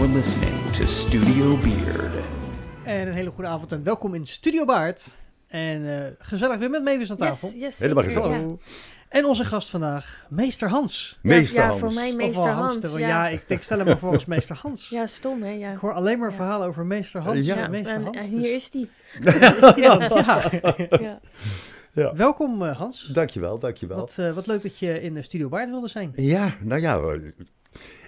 You're listening to Studio Beard. En een hele goede avond en welkom in Studio Baard. En eh, gezellig weer met Mavis aan tafel. Yes, yes, Helemaal zeker, gezellig. ja. En onze gast vandaag, meester Hans. Meester ja, Hans. voor mij meester Hans. ja. ja, ik, ik stel hem maar voor als meester Hans. Ja, stom hè, ja. Ik hoor alleen maar Ja. verhalen over meester Hans. Ja. Ja, Ja, meester en, Hans. en dus- hier is die. ja. Ja. Ja. Welkom eh, Hans. Dankjewel, dankjewel. Wat, eh, wat leuk dat je in de Studio Baard wilde zijn. Ja, nou ja, eh,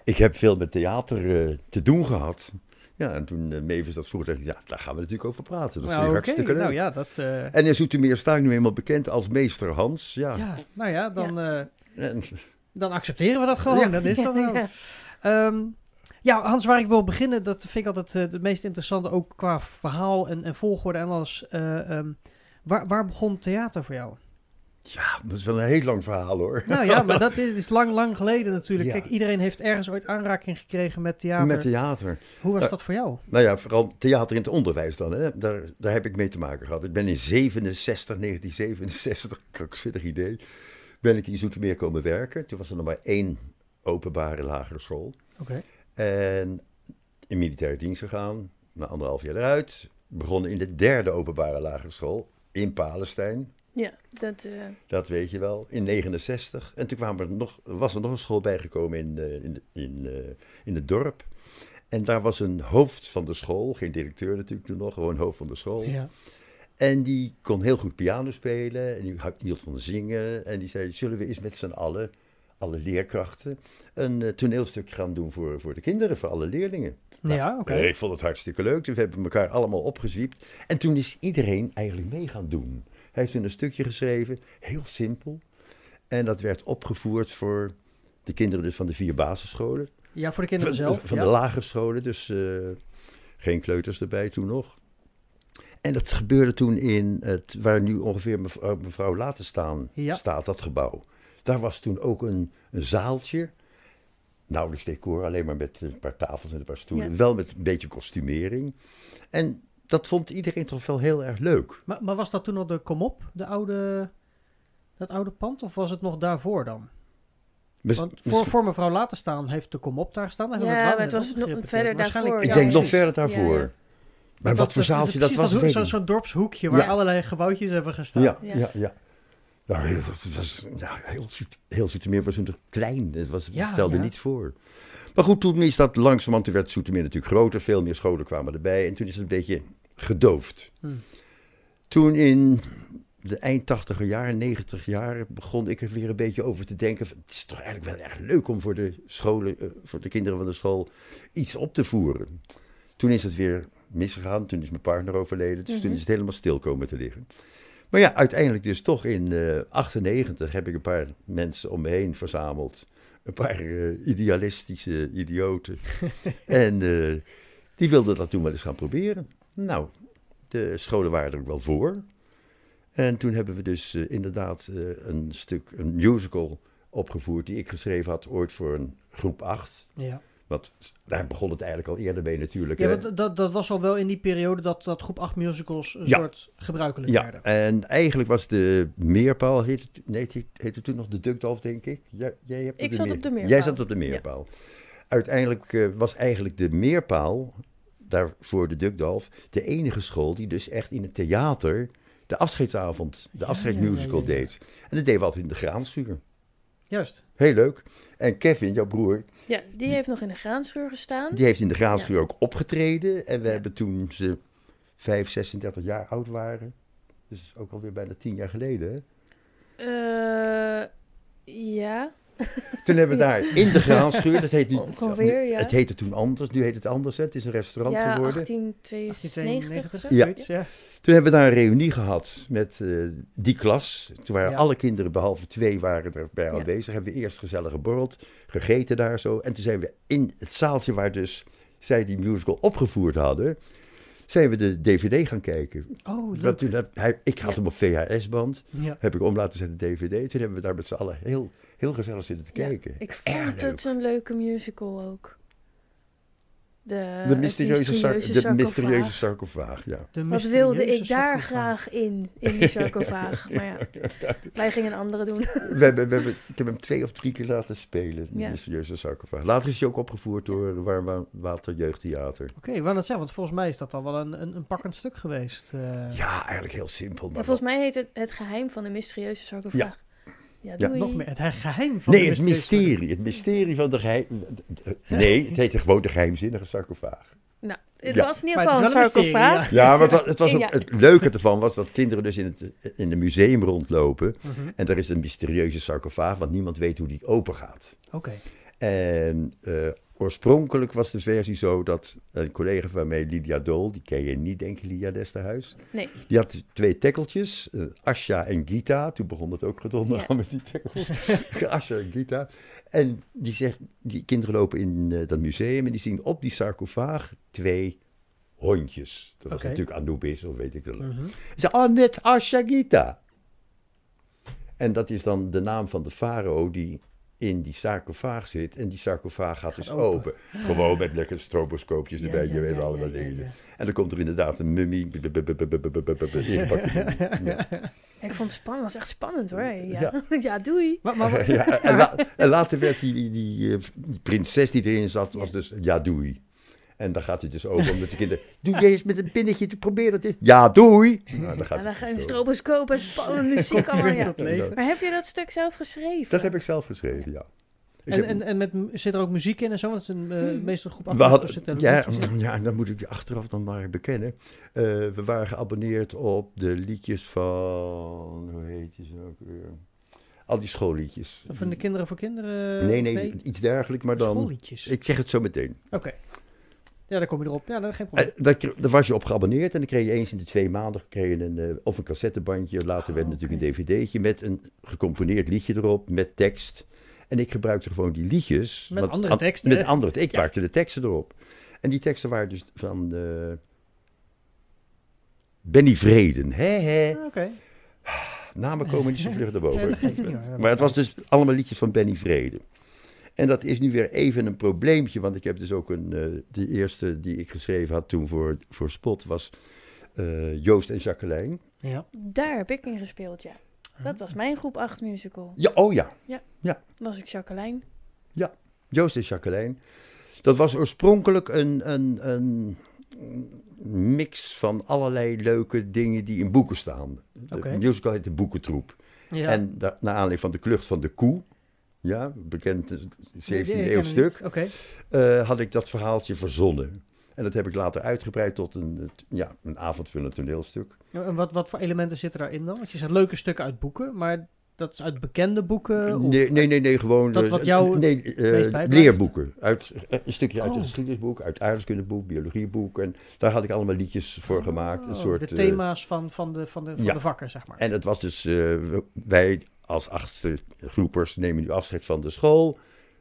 ik heb veel met theater eh, te doen gehad. Ja, en toen eh, Mavis dat vroeg, dacht ik, ja, daar gaan we natuurlijk over praten. Dat is Nou, natuurlijk hartstikke leuk. nou ja, dat... eh, En in Zoetermeer sta ik nu eenmaal bekend als meester Hans. Ja. ja, nou ja, dan, eh, En, dan accepteren we dat gewoon. Ja. Dan is dat. Ja. Ehm, ja, Hans, waar ik wil beginnen, dat vind ik altijd eh, het meest interessante, ook qua verhaal en, en volgorde en alles. Eh, ehm, waar, waar begon theater voor jou? Ja, dat is wel een heel lang verhaal hoor. Nou ja, maar dat is, is lang, lang geleden natuurlijk. Ja. Kijk, iedereen heeft ergens ooit aanraking gekregen met theater. Met theater. Hoe was Ja. dat voor jou? Nou ja, vooral theater in het onderwijs dan. Hè. Daar, daar heb ik mee te maken gehad. Ik ben in 67, 1967, krankzinnig idee, ben ik in Zoetermeer komen werken. Toen was er nog maar één openbare lagere school. Oké. En in militaire dienst gegaan, na anderhalf jaar eruit. Begonnen in de derde openbare lagere school in Palestijn. Ja, dat... eh, Dat weet je wel, in 69. En toen kwamen er nog, was er nog een school bijgekomen in, eh, in, in, eh, in het dorp. En daar was een hoofd van de school, geen directeur natuurlijk toen nog, gewoon hoofd van de school. Ja. En die kon heel goed piano spelen en die hield van zingen. En die zei, zullen we eens met z'n allen, alle leerkrachten, een toneelstuk gaan doen voor, voor de kinderen, voor alle leerlingen. Nou, ja, oké. Ik vond het hartstikke leuk, dus we hebben elkaar allemaal opgezwiept. En toen is iedereen eigenlijk mee gaan doen. Hij heeft toen een stukje geschreven, heel simpel. En dat werd opgevoerd voor de kinderen dus van de vier basisscholen. Ja, voor de kinderen Van, zelf. van ja. de lagere scholen, dus eh, geen kleuters erbij toen nog. En dat gebeurde toen in het, waar nu ongeveer mevrouw, mevrouw Latenstaan Ja. staat, dat gebouw. Daar was toen ook een, een zaaltje. Nauwelijks decor, alleen maar met een paar tafels en een paar stoelen. Ja. Wel met een beetje kostumering. En dat vond iedereen toch wel heel erg leuk. Maar, maar was dat toen al de Komop, de oude, dat oude pand? Of was het nog daarvoor dan? Want voor, misschien- voor mevrouw laten staan heeft de Komop daar gestaan. Ja, maar het was nog verder daarvoor, ik ja, denk nog verder daarvoor. Ja, ja. Maar wat voor zaaltje dat was, Zo'n zo, niet. zo'n dorpshoekje waar Ja. allerlei gebouwtjes hebben gestaan. Ja, Ja. ja, ja. Nou, heel, het was, ja, heel, Zoet- heel Zoetermeer was natuurlijk klein. Het was, Ja, stelde ja. niets voor. Maar goed, toen is dat langzamerhand, toen werd Zoetermeer natuurlijk groter. Veel meer scholen kwamen erbij. En toen is het een beetje gedoofd. Hmm. Toen in de eind tachtiger jaren, 90 jaar, begon ik er weer een beetje over te denken. van, Het is toch eigenlijk wel erg leuk om voor de scholen, eh, voor de kinderen van de school, iets op te voeren. Toen is het weer misgegaan. Toen is mijn partner overleden. Dus toen Mhm. is het helemaal stil komen te liggen. Maar ja, uiteindelijk dus toch in 98 heb ik een paar mensen om me heen verzameld. Een paar eh, idealistische idioten. en eh, die wilden dat toen wel eens gaan proberen. Nou, de scholen waren er ook wel voor. En toen hebben we dus eh, inderdaad een stuk, een musical opgevoerd die ik geschreven had ooit voor een groep 8. Ja. Want daar begon het eigenlijk al eerder mee natuurlijk. Ja, hè. want dat, dat was al wel in die periode dat, dat groep 8 musicals een Ja. soort gebruikelijk Ja, werden. en eigenlijk was de meerpaal, heette, nee, het heette toen nog de Dukdalf, denk ik. Jij, jij hebt Ik zat op de Jij meerpaal. zat op de meerpaal. Uiteindelijk eh, was eigenlijk de meerpaal, daarvoor de Dukdalf, de enige school die dus echt in het theater de afscheidsavond, de Ja, afscheidsmusical ja, ja, ja. deed. En dat deden we altijd in de graanschuur. Juist. Heel leuk. En Kevin, jouw broer, Ja, die heeft nog in de graanschuur gestaan. die heeft in de graanschuur ook opgetreden. En we Ja. hebben toen ze 5, 36 jaar oud waren. Dus ook alweer bijna tien jaar geleden. Hè? Eh, ja, Toen hebben we daar in de graanschuur, dat heet nu, Ongeveer, ja. het heette toen anders, nu heet het anders, hè? het is een restaurant ja geworden. 1892 of zo. Ja. zoiets, ja. Toen hebben we daar een reunie gehad met eh, die klas. Toen waren Ja. alle kinderen, behalve twee, waren erbij Ja. aanwezig. Hebben we eerst gezellig geborreld, gegeten daar zo. En toen zijn we in het zaaltje waar dus zij die musical opgevoerd hadden, zijn we de dvd gaan kijken. Oh, Want leuk. toen heb, hij, ik had Ja. hem op VHS-band, Ja. heb ik om laten zetten dvd. Toen hebben we daar met z'n allen heel, heel gezellig zitten te Ja, kijken. Ik Erg vond leuk. het zo'n leuke musical ook. De, De mysterieuze, de mysterieuze sarcofaag, ja. De Wat wilde ik daar sarcofaag. graag in, in die sarcofaag. maar ja, wij gingen een andere doen. We hebben, we hebben, ik heb hem twee of drie keer laten spelen, de Ja. mysterieuze sarcofaag. Later is hij ook opgevoerd door Warm Water Jeugdtheater. Oké, wou net zeggen, want volgens mij is dat al wel een, een, een pakkend stuk geweest. eh. Ja, eigenlijk heel simpel. Ja, Maar volgens mij heet het Het Geheim van de Mysterieuze Sarcofaag. Ja, doei. Nog meer, het he- geheim van Nee, de het mysterie. Het mysterie van de geheim... Nee, het heette gewoon de geheimzinnige sarcofaag. Nou, het Ja. was in ieder geval een sarcofaag. Ja, maar het was, het, was ook, Ja. het leuke ervan was dat kinderen dus in het, in het museum rondlopen. Mhm. En er is een mysterieuze sarcofaag, want niemand weet hoe die open gaat. Oké. En eh, oorspronkelijk was de versie zo dat een collega van mij, Lydia Dol, die ken je niet, denk ik, Lydia Desterhuis. Nee. Die had twee tekkeltjes, eh, Asja en Gita. Toen begon het ook gedonder Ja. aan met die tekkels. Asja en Gita. En die zegt, die kinderen lopen in eh, dat museum en die zien op die sarcofaag twee hondjes. Dat was natuurlijk Anubis of weet ik wel. Mhm. Ze zei, oh, net Asja Gita. En dat is dan de naam van de farao die in die sarcofaag zit. En die sarcofaag gaat dus open. open. Gewoon met lekker stroboscoopjes Ja, erbij. ja, je weet ja, allemaal dingen. ja. En dan komt er inderdaad een mummie. Ja. Ik vond het spannend. was echt spannend hoor. Ja, Ja. doei. Maar, maar, Ja, en, la- en later werd die, die, die, eh, die prinses die erin zat, was dus ja doei. En dan gaat hij dus over omdat de kinderen, doe je eens met een pinnetje, te proberen het eens. Ja doei. Nou, dan gaat En dan gaan stroboscoop en spannende muziek allemaal. weer Ja. Maar heb je dat stuk zelf geschreven? Dat heb ik zelf geschreven, ja. Ik En, heb- en, en met, zit er ook muziek in en zo? Want het is een uh, meestal groep zitten. ja, ja, en dan moet ik je achteraf dan maar bekennen. Eh, we waren geabonneerd op de liedjes van, hoe heet die ze ook weer? Al die schoolliedjes. Van de kinderen voor kinderen? Nee, nee, iets dergelijks, maar dan... Schoolliedjes. Ik zeg het zo meteen. Oké. Ja, daar kom je erop. Ja, dat geen probleem. Eh, dat, kre- daar was je op geabonneerd en dan kreeg je eens in de twee maanden kreeg je een, eh, of een cassettebandje. Later Oh, werd het natuurlijk een dvd'tje met een gecomponeerd liedje erop, met tekst. En ik gebruikte gewoon die liedjes. Met want andere an- teksten, Met hè? andere Ik Ja. maakte de teksten erop. En die teksten waren dus van eh, Benny Vreden. Hè, hè. Ah, Oké. Namen komen niet zo vlug erboven. Maar het was dus allemaal liedjes van Benny Vrede. En dat is nu weer even een probleempje, want ik heb dus ook een, eh, de eerste die ik geschreven had toen voor, voor Spot was eh, Joost en Jacqueline. Ja. Daar heb ik in gespeeld, ja. Dat was mijn groep 8 musical. Ja, oh ja, Was ik Jacqueline. Joost en Jacqueline. Dat was oorspronkelijk een, een, een mix van allerlei leuke dingen die in boeken staan. De Oké. musical heet de Boekentroep. ja. En naar aanleiding van de klucht van de koe, ja, bekend eh, 17e Nee, die ken eeuw stuk, eh, had ik dat verhaaltje verzonnen. En dat heb ik later uitgebreid tot een, eh, ja, een avondvullend toneelstuk. Ja, En wat, wat voor elementen zitten daarin dan? Want je zegt leuke stukken uit boeken, maar dat is uit bekende boeken? Of, Nee, nee, nee, nee, gewoon... Dat eh, wat jou nee, eh, leerboeken. Uit, eh, een stukje uit Oh. het geschiedenisboek, uit aardrijkskundeboek, biologieboek. En daar had ik allemaal liedjes voor gemaakt. Een Oh, soort, de eh, thema's van, van, de, van, de, van ja. de vakken, zeg maar. En het was dus, eh, wij als achtste groepers nemen nu afscheid van de school.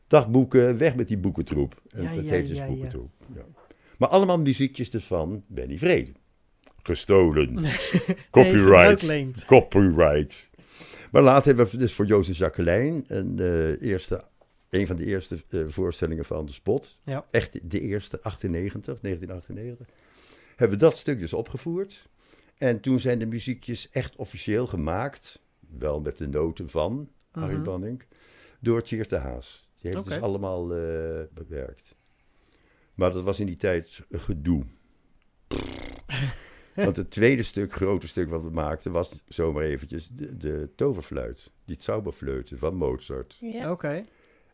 Dagboeken, weg met die boekentroep. En Ja, dat ja, heet dus ja, boekentroep. Ja. Maar allemaal muziekjes dus van Benny Vrede. Gestolen. Nee, Copyright. Copyright. Maar later hebben we dus voor Jozef Jacqueline een, eh, eerste, een van de eerste eh, voorstellingen van de spot. Ja. Echt de eerste, 98, 1998. Hebben we dat stuk dus opgevoerd. En toen zijn de muziekjes echt officieel gemaakt. Wel met de noten van Harry. Banning. Door Tjeerd de Haas. Die heeft Oké. dus allemaal eh, bewerkt. Maar dat was in die tijd een gedoe. Want het tweede stuk, grote stuk wat we maakten, was zomaar eventjes de, de toverfluit. Die Zauberfleuten van Mozart. Ja. Oké.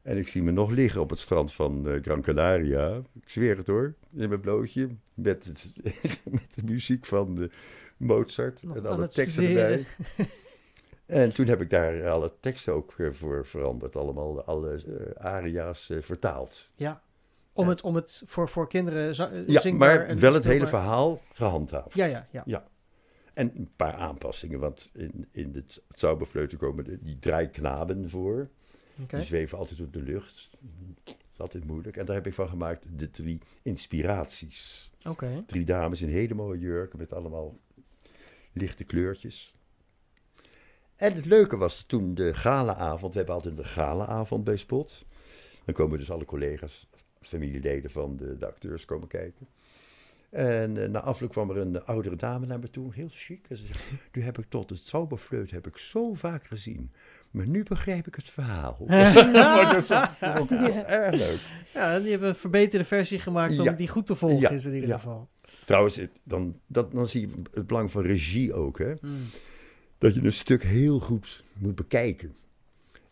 En ik zie me nog liggen op het strand van eh, Gran Canaria. Ik zweer het hoor. In mijn blootje. Met, het, met de muziek van eh, Mozart. Nog en alle het teksten erbij. En toen heb ik daar alle teksten ook eh, voor veranderd. Allemaal alle eh, aria's eh, vertaald. Ja. Om Ja. het, om het voor, voor kinderen za- Ja, zingbaar maar wel het hele verhaal gehandhaafd. Ja, ja, ja. En een paar aanpassingen, want in, in het Zauberfleuten komen de, die draaiknaben voor. Oké. Die zweven altijd op de lucht. Dat is altijd moeilijk. En daar heb ik van gemaakt de drie inspiraties. Oké. Drie dames in hele mooie jurken met allemaal lichte kleurtjes. En het leuke was toen de galaavond. We hebben altijd een galaavond bij Spot. Dan komen dus alle collega's familieleden van de, de acteurs komen kijken. En eh, na afloop kwam er een oudere dame naar me toe, heel chic. En ze zei, nu heb ik tot het zauberfleut heb ik zo vaak gezien. Maar nu begrijp ik het verhaal. dat is ook erg leuk. Ja, die hebben een verbeterde versie gemaakt om Ja. die goed te volgen Ja, is in ieder ja. geval. Trouwens, dan, dat, dan zie je het belang van regie ook. Hè? Mm. Dat je een stuk heel goed moet bekijken.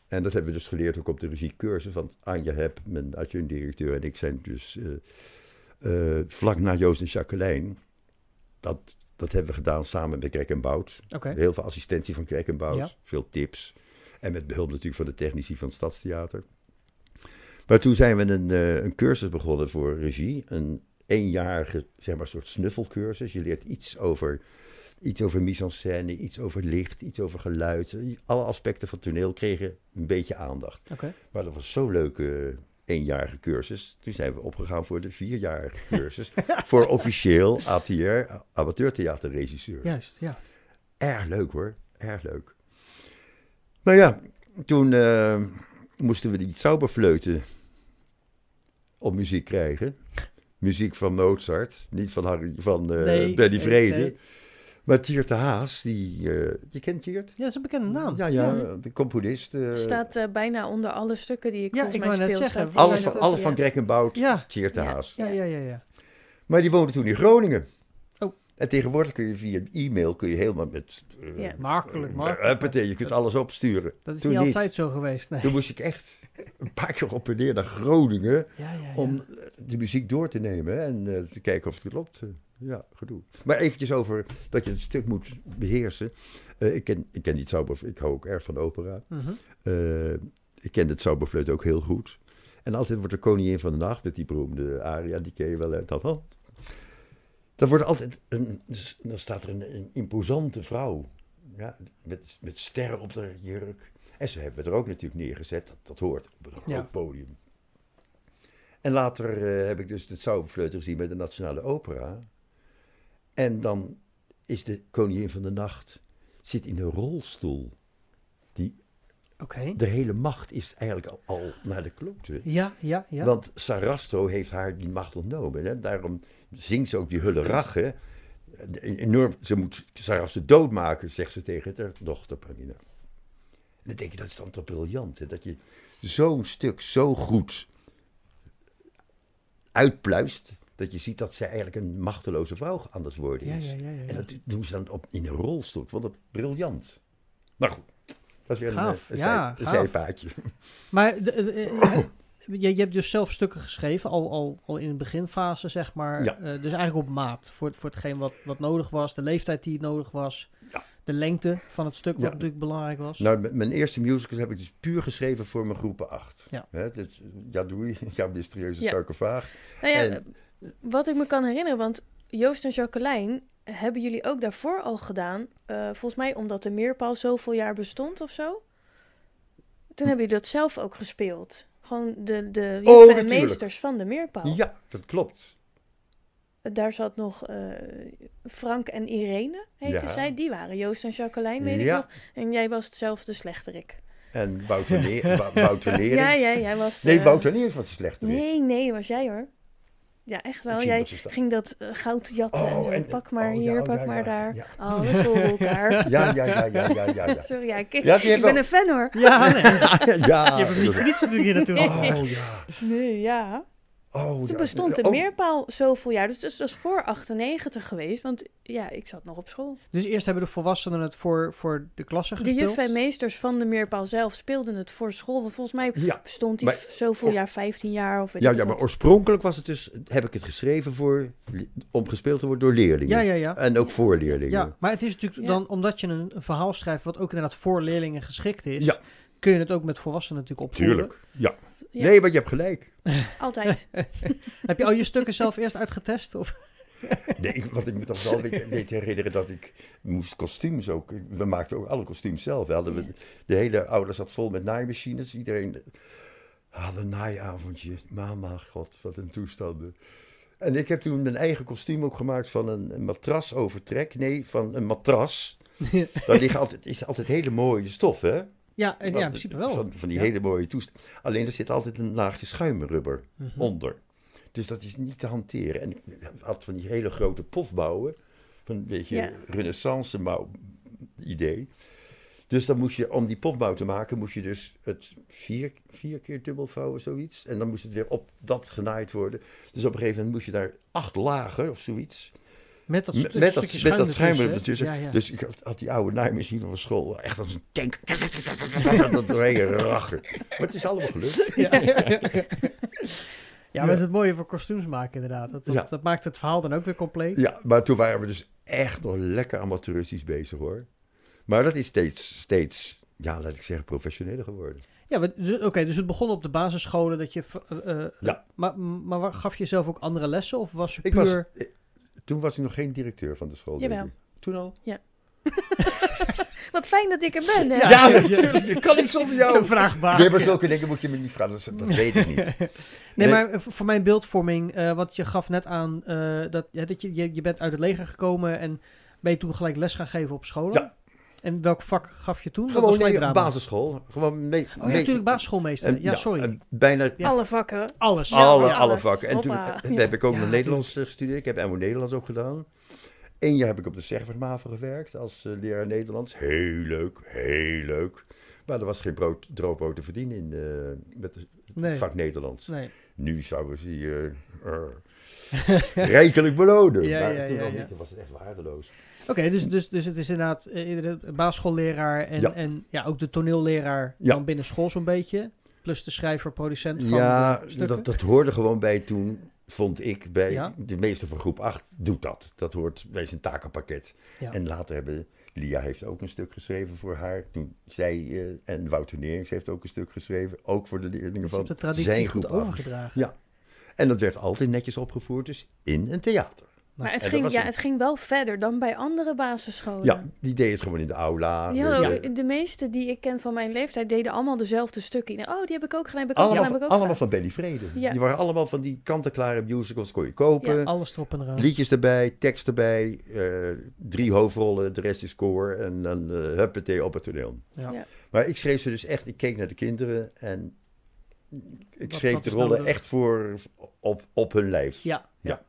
En dat hebben we dus geleerd ook op de regiecursus. Want Anja Heb, mijn adjunct-directeur en ik zijn dus eh, eh, vlak na Joost en Jacqueline. Dat, dat hebben we gedaan samen met Krek en Bout. Heel veel assistentie van Krek en Bout. Ja. Veel tips. En met behulp natuurlijk van de technici van het Stadstheater. Maar toen zijn we een, eh, een cursus begonnen voor regie. Een eenjarige, zeg maar, soort snuffelcursus. Je leert iets over, iets over mise-en-scène, iets over licht, iets over geluid. Alle aspecten van toneel kregen een beetje aandacht. Oké. Maar dat was zo'n leuke eenjarige cursus. Toen zijn we opgegaan voor de vierjarige cursus. voor officieel ATR, amateurtheaterregisseur. Juist, ja. Erg leuk hoor, erg leuk. Nou ja, toen eh, moesten we die zauberfleuten op muziek krijgen. Muziek van Mozart, niet van, Harry, van eh Nee, Benny nee, Vrede. nee. Maar Tiert de Haas, die, eh, je kent Tiert? Ja, dat is een bekende naam. Ja, ja, de componist. eh, Staat eh, bijna onder alle stukken die ik Ja, volgens ik mij wou net speel. zeggen, staat alles van, alles ja. van Greg en Bout, Ja. Tiert de Ja. Haas. Ja, ja, ja, ja. Maar die woonde toen in Groningen. Oh. En tegenwoordig kun je via e-mail kun je helemaal met... eh, Ja. Makkelijk, makkelijk. je kunt alles opsturen. Dat is Toen niet altijd zo geweest, nee. Toen moest ik echt een paar keer op en neer naar Groningen Ja, ja, ja. om de muziek door te nemen en te kijken of het klopt. Ja, gedoe. Maar eventjes over dat je het stuk moet beheersen. Eh, ik, ken, ik ken niet Zauber, ik hou ook erg van opera. Mhm. Eh, ik ken het Zauberfluit ook heel goed. En altijd wordt de koningin van de nacht met die beroemde aria, die ken je wel. hè, Dat, dat. Dan wordt altijd een, dan staat er een, een imposante vrouw. Ja, met, met sterren op de jurk. En ze hebben we er ook natuurlijk neergezet. Dat, dat hoort op een groot Ja. podium. En later eh, heb ik dus het Zauberfluit gezien met de Nationale Opera. En dan is de koningin van de nacht zit in een rolstoel. Die de hele macht is eigenlijk al, al naar de klote. Ja, ja, ja. Want Sarastro heeft haar die macht ontnomen. Hè? Daarom zingt ze ook die hulle rache. Enorm, ze moet Sarastro doodmaken, zegt ze tegen haar dochter Pamina. En dan denk je, dat is dan toch briljant. Hè? Dat je zo'n stuk zo goed uitpluist. Dat je ziet dat zij eigenlijk een machteloze vrouw aan het worden is. ja, ja, ja, ja. En dat doen ze dan op, in een rolstoel. Ik vond dat briljant. Maar goed, dat is weer Gaaf, een, eh, ja, een, zij- een gaaf. zijpaadje. Maar de, eh, eh, je, je hebt dus zelf stukken geschreven, al, al, al in de beginfase, zeg maar. Ja. Dus eigenlijk op maat voor, voor hetgeen wat, wat nodig was, de leeftijd die nodig was, Ja. de lengte van het stuk, wat Ja. natuurlijk belangrijk was. Nou, mijn eerste musicals heb ik dus puur geschreven voor mijn groepen 8. Ja. Hè, dus, ja, doei. Ja, mysterieuze Ja. sarcofaag. Nou En- wat ik me kan herinneren, want Joost en Jacqueline hebben jullie ook daarvoor al gedaan. eh, volgens mij omdat de meerpaal zoveel jaar bestond of zo. Toen hebben jullie dat zelf ook gespeeld. Gewoon de, de Oh, en meesters van de meerpaal. Ja, dat klopt. Daar zat nog eh, Frank en Irene, heette Ja. zij. Die waren Joost en Jacqueline, weet ik Ja. nog. En jij was hetzelfde slechterik. En Wouter, Wou- Wouter. Ja, ja, jij was de- Nee, Wouter Nering was de slechte. Nee, nee, was jij hoor. Ja, echt wel. Jij dat ging dat eh, goud jatten en Oh, zo. en- pak maar oh, hier, ja, pak ja, maar ja, daar. ja. Alles door elkaar. Ja, ja, ja, ja, ja, ja. Sorry, ja, ik, ik ben wel- een fan hoor. Ja, nee, ja, je hebt hem niet voor niets natuurlijk hier naartoe. Oh, ja. Nee, ja. Oh, Toen ja. bestond de Oh, meerpaal zoveel jaar. Dus dat was voor 98 geweest. Want ja, ik zat nog op school. Dus eerst hebben de volwassenen het voor, voor de klasse De gespeeld. juffen en meesters van de meerpaal zelf speelden het voor school. Want volgens mij Ja, bestond die Maar- zoveel jaar, 15 jaar of weet ja, ja, wat. maar oorspronkelijk was het dus, heb ik het geschreven voor, om gespeeld te worden door leerlingen. Ja, ja, ja. En ook voor leerlingen. Ja, maar het is natuurlijk dan, omdat je een, een verhaal schrijft wat ook inderdaad voor leerlingen geschikt is, Ja. kun je het ook met volwassenen natuurlijk opvoeren. Tuurlijk. Ja. Ja. Nee, maar je hebt gelijk. Altijd. Heb je al je stukken zelf eerst uitgetest? Of? Nee, ik, wat ik me nog wel weet herinneren dat ik moest kostuums ook. We maakten ook alle kostuums zelf. We hadden we, de hele oude zat vol met naaimachines. Iedereen had een naaiavondje. Mama, god, wat een toestanden. En ik heb toen mijn eigen kostuum ook gemaakt van een, een matrasovertrek. Nee, van een matras. Daar liggen altijd, is altijd hele mooie stof, hè? Ja, en ja, in principe wel. Van, van die Ja. hele mooie toestand. Alleen er zit altijd een laagje schuimrubber Mhm. onder. Dus dat is niet te hanteren. En ik had van die hele grote pofbouwen. Van een beetje Ja. renaissance bouw idee. Dus dan moest je, om die pofbouw te maken, moest je dus het vier, vier keer dubbel vouwen, zoiets. En dan moest het weer op dat genaaid worden. Dus op een gegeven moment moest je daar acht lagen of zoiets. Met dat, Met, dat, stukje met dat schuim schuim ertussen, ertussen. hè? Ja, ja. Dus ik had, had die oude naaimachine van school echt als een tank. dat doorheen rachen. Maar het is allemaal gelukt. Ja, ja, ja. Ja, maar dat is het mooie voor kostuums maken inderdaad. Dat, dat, Ja. dat maakt het verhaal dan ook weer compleet. Ja, maar toen waren we dus echt nog lekker amateuristisch bezig hoor. Maar dat is steeds, steeds, ja, laat ik zeggen, professioneler geworden. Ja, dus, oké, dus het begon op de basisscholen dat je... eh, eh, Ja. Maar, maar gaf je zelf ook andere lessen of was je Ik puur... was, toen was ik nog geen directeur van de school. Jawel. ik. Toen al? Wat fijn dat ik er ben, hè? Ja, Ja, ja, natuurlijk. Kan niet zonder jou. Zo'n vraagbaar. Nee, maar zulke dingen moet je me niet vragen. Dat, dat weet ik niet. Nee, Nee. maar voor mijn beeldvorming, eh, wat je gaf net aan, eh, dat, ja, dat je, je, je bent uit het leger gekomen en ben je toen gelijk les gaan geven op scholen? Ja. En welk vak gaf je toen? Dat Gewoon nee, op drama. basisschool. Gewoon mee, Oh ja, natuurlijk basisschoolmeester. En- ja, sorry. en bijna Ja. Alle vakken. Alles. Ja, alle, alle vakken. En toen Hoppa. heb ik ook Ja, nog Nederlands eh, gestudeerd. Ik heb MO Nederlands ook gedaan. Eén jaar heb ik op de Zegvertmaven gewerkt als eh, leraar Nederlands. Heel leuk, heel leuk. Maar er was geen brood, droogboot te verdienen in, eh, met het Nee. vak Nederlands. Nee. Nu zouden ze hier eh, rijkelijk belonen. Ja, maar ja, toen ja, al ja. niet, toen was het echt waardeloos. Oké, dus, dus, dus het is inderdaad iedere basisschoolleraar en Ja. en ja, ook de toneelleraar Ja. dan binnen school zo'n beetje. Plus de schrijver, producent van Ja, dat, dat hoorde gewoon bij toen, vond ik. Bij Ja. de meeste van groep 8 doet dat. Dat hoort bij zijn takenpakket. En later hebben, Lia heeft ook een stuk geschreven voor haar. Toen zij, eh, en Wouter Neerings heeft ook een stuk geschreven. Ook voor de leerlingen Dus van de traditie zijn goed groep 8. overgedragen. Ja. En dat werd altijd netjes opgevoerd, dus in een theater. Maar het ging, ja, het. het ging wel verder dan bij andere basisscholen. Ja, die deed het gewoon in de aula. Ja, De- meeste die ik ken van mijn leeftijd deden allemaal dezelfde stukken. Oh, die heb ik ook gedaan, heb ik ook allemaal gedaan, heb van, ik ook allemaal gedaan. van Benny Vrede. Ja. Die waren allemaal van die kant-en-klare musicals, kon je kopen. Ja, Alles erop en eraan. Liedjes erbij, tekst erbij, eh, drie hoofdrollen, de rest is koor en dan uh, huppatee op het toneel. Ja. Ja. Maar ik schreef ze dus echt, ik keek naar de kinderen en ik Wat- schreef wat de rollen nou de- echt voor op, op hun lijf. Ja, ja.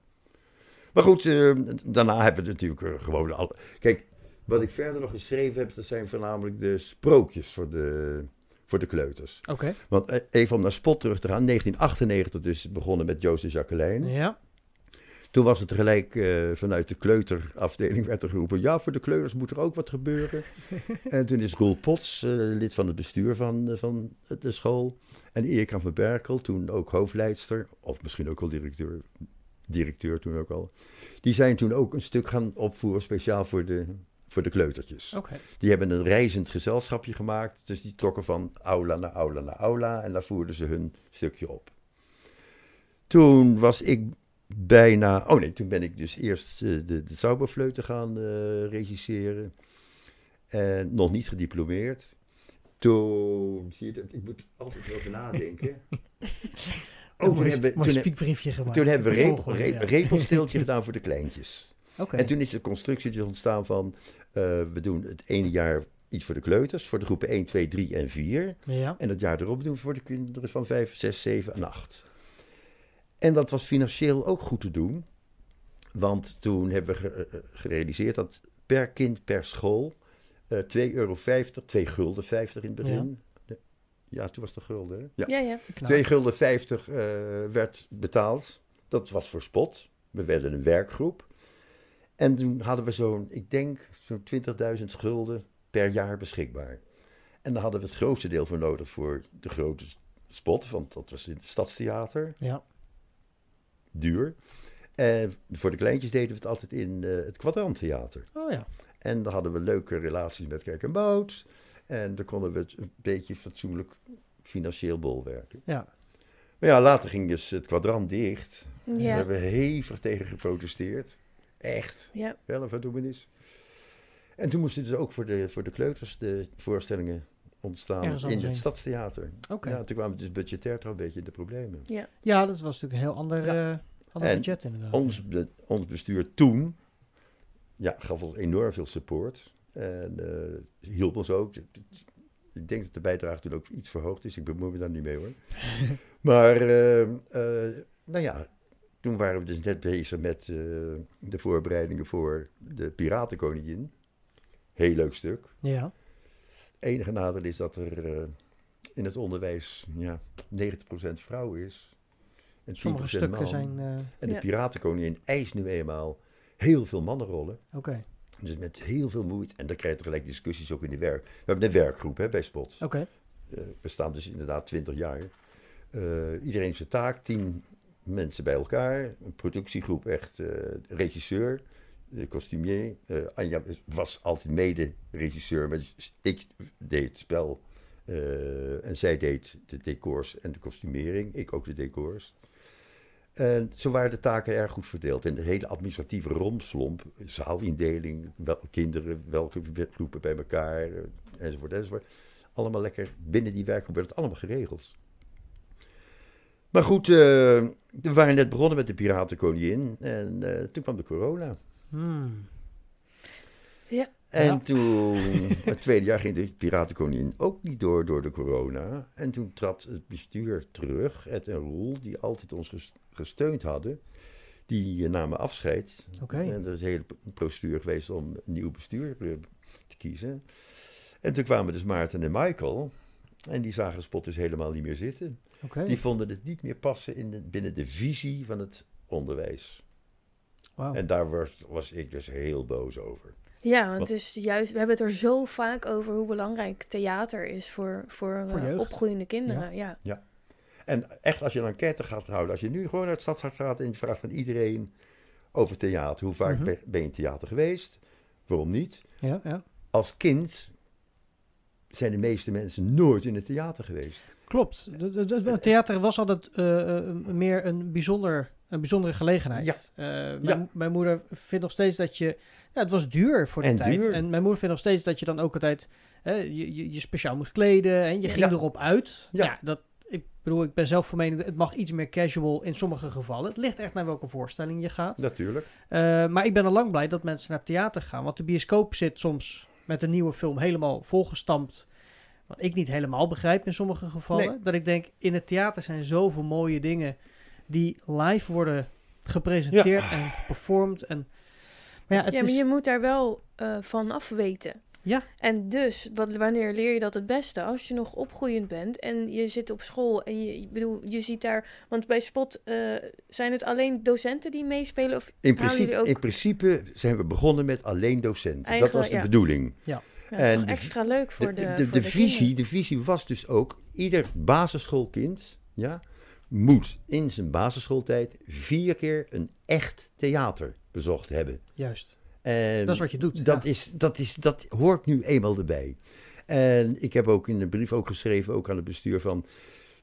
Maar goed, eh, daarna hebben we natuurlijk eh, gewoon al. Kijk, wat ik verder nog geschreven heb, dat zijn voornamelijk de sprookjes voor de, voor de kleuters. Oké. Want eh, even om naar Spot terug te gaan, 1998 dus begonnen met Joost en Jacqueline. Ja. Toen was het gelijk vanuit de kleuterafdeling werd er geroepen, ja, voor de kleuters moet er ook wat gebeuren. en toen is Roel Pots, lid van het bestuur van, van de school, en Erika van Berkel, toen ook hoofdleidster, of misschien ook al directeur, directeur toen ook al, die zijn toen ook een stuk gaan opvoeren speciaal voor de, voor de kleutertjes. Die hebben een reizend gezelschapje gemaakt. Dus die trokken van aula naar aula naar aula. En daar voerden ze hun stukje op. Toen was ik bijna... Oh nee, toen ben ik dus eerst eh, de, de Zauberfleuten gaan eh, regisseren. En nog niet gediplomeerd. Toen... Zie je dat? Ik moet altijd over nadenken. Oh, toen hebben, toen, spiekbriefje gemaakt. toen hebben we re, volgorde, repelsteeltje gedaan voor de kleintjes. Oké. En toen is de constructie dus ontstaan van, eh, we doen het ene jaar iets voor de kleuters, voor de groepen 1, 2, 3 en 4. Ja. En het jaar erop doen we voor de kinderen van 5, 6, 7 en 8. En dat was financieel ook goed te doen, want toen hebben we ge- eh, gerealiseerd dat per kind per school eh 2,50 euro, 2 gulden 50 in het begin. Ja, toen was het gulden, hè? Ja. Ja, ja. Knap. 2 gulden 50 eh, werd betaald. Dat was voor spot. We werden een werkgroep. En toen hadden we zo'n, ik denk, zo'n 20.000 gulden per jaar beschikbaar. En daar hadden we het grootste deel voor nodig voor de grote spot, want dat was in het Stadstheater, Ja. duur. En voor de kleintjes deden we het altijd in eh, het Kwadranttheater. Oh ja. En dan hadden we leuke relaties met Kerk en Bout. En dan konden we een beetje fatsoenlijk financieel bolwerken. Ja. Maar ja, later ging dus het kwadrant dicht. Daar hebben we hevig tegen geprotesteerd. Echt, ja. wel een verdoemenis. En toen moesten dus ook voor de, voor de kleuters de voorstellingen ontstaan in het heen. Stadstheater. Oké. Ja, toen kwamen we dus budgetair toch een beetje in de problemen. ja. Ja, dat was natuurlijk een heel ander, Ja. eh, ander En budget inderdaad. Ons, be- ons bestuur toen ja, gaf ons enorm veel support. En eh, hielp ons ook. ik denk dat de bijdrage toen ook iets verhoogd is. Ik bemoei me daar niet mee hoor. maar, eh, eh, nou ja, toen waren we dus net bezig met eh, de voorbereidingen voor de Piratenkoningin. Heel leuk stuk. Ja. enige nadeel is dat er eh, in het onderwijs ja, 90% vrouw is. En 10% Sommige stukken man. zijn... eh, En de Ja. Piratenkoningin eist nu eenmaal heel veel mannenrollen. Oké, Dus met heel veel moeite. En dan krijg je tegelijk discussies ook in de werk. We hebben een werkgroep hè, bij Spot. oké. Eh, we staan dus inderdaad 20 jaar. Eh, iedereen heeft zijn taak, tien mensen bij elkaar. Een productiegroep, echt eh, regisseur, de kostumier. Anja was altijd mede-regisseur, maar ik deed het spel. en zij deed de decors en de kostumering. Ik ook de decors. En zo waren de taken erg goed verdeeld. En de hele administratieve romslomp, zaalindeling, welke kinderen, welke groepen bij elkaar, eh, enzovoort, enzovoort. Allemaal lekker binnen die werkgroep werd het allemaal geregeld. Maar goed, eh, we waren net begonnen met de Piratenkoningin en eh, toen kwam de corona. Hmm. En Ja. toen, het tweede jaar ging de Piratenkoningin ook niet door door de corona. En toen trad het bestuur terug, Ed en Roel, die altijd ons ges- gesteund hadden. Die eh, namen afscheid. En er is een hele procedure geweest om een nieuw bestuur eh, te kiezen. En toen kwamen dus Maarten en Michael. En die zagen Spot dus helemaal niet meer zitten. Die vonden het niet meer passen in de, binnen de visie van het onderwijs. Wauw. En daar was, was ik dus heel boos over. Ja, want Wat- het is juist, we hebben het er zo vaak over hoe belangrijk theater is voor, voor, Voor eh, opgroeiende kinderen. Ja. En echt, als je een enquête gaat houden, als je nu gewoon naar het stadshart gaat en je vraagt van iedereen over theater, hoe vaak Mhm. ben, ben je in theater geweest? Waarom niet? Ja, ja. Als kind zijn de meeste mensen nooit in het theater geweest. Klopt. De- de- de- Het theater was altijd eh, eh, meer een, bijzonder, een bijzondere gelegenheid. Ja. Eh, mijn, Ja. mijn moeder vindt nog steeds dat je... Ja, het was duur voor de En tijd. duur. En mijn moeder vindt nog steeds dat je dan ook altijd hè, je, je, je speciaal moest kleden. En je ging Ja. erop uit. Ja. Ja. dat, ik bedoel, ik ben zelf van mening... Het mag iets meer casual in sommige gevallen. Het ligt echt naar welke voorstelling je gaat. Natuurlijk. Eh, maar ik ben al lang blij dat mensen naar het theater gaan. Want de bioscoop zit soms met een nieuwe film helemaal volgestampt. Wat ik niet helemaal begrijp in sommige gevallen. Nee. Dat ik denk, in het theater zijn zoveel mooie dingen die live worden gepresenteerd en geperformed. En, maar ja, het ja, maar is... je moet daar wel eh, van af weten. Ja. En dus, wat, wanneer leer je dat het beste? Als je nog opgroeiend bent en je zit op school en je, ik bedoel, je ziet daar... Want bij Spot eh, zijn het alleen docenten die meespelen? Of In principe, ook... in principe zijn we begonnen met alleen docenten. dat was de ja. bedoeling. Ja, en is toch de- extra leuk voor de, de, de, voor de de visie, de visie was dus ook, ieder basisschoolkind ja, moet in zijn basisschooltijd vier keer een echt theater bezocht hebben. Juist. En Dat is wat je doet, Dat, ja. is, dat, is, dat hoort nu eenmaal erbij. En ik heb ook in een brief ook geschreven, ook aan het bestuur, van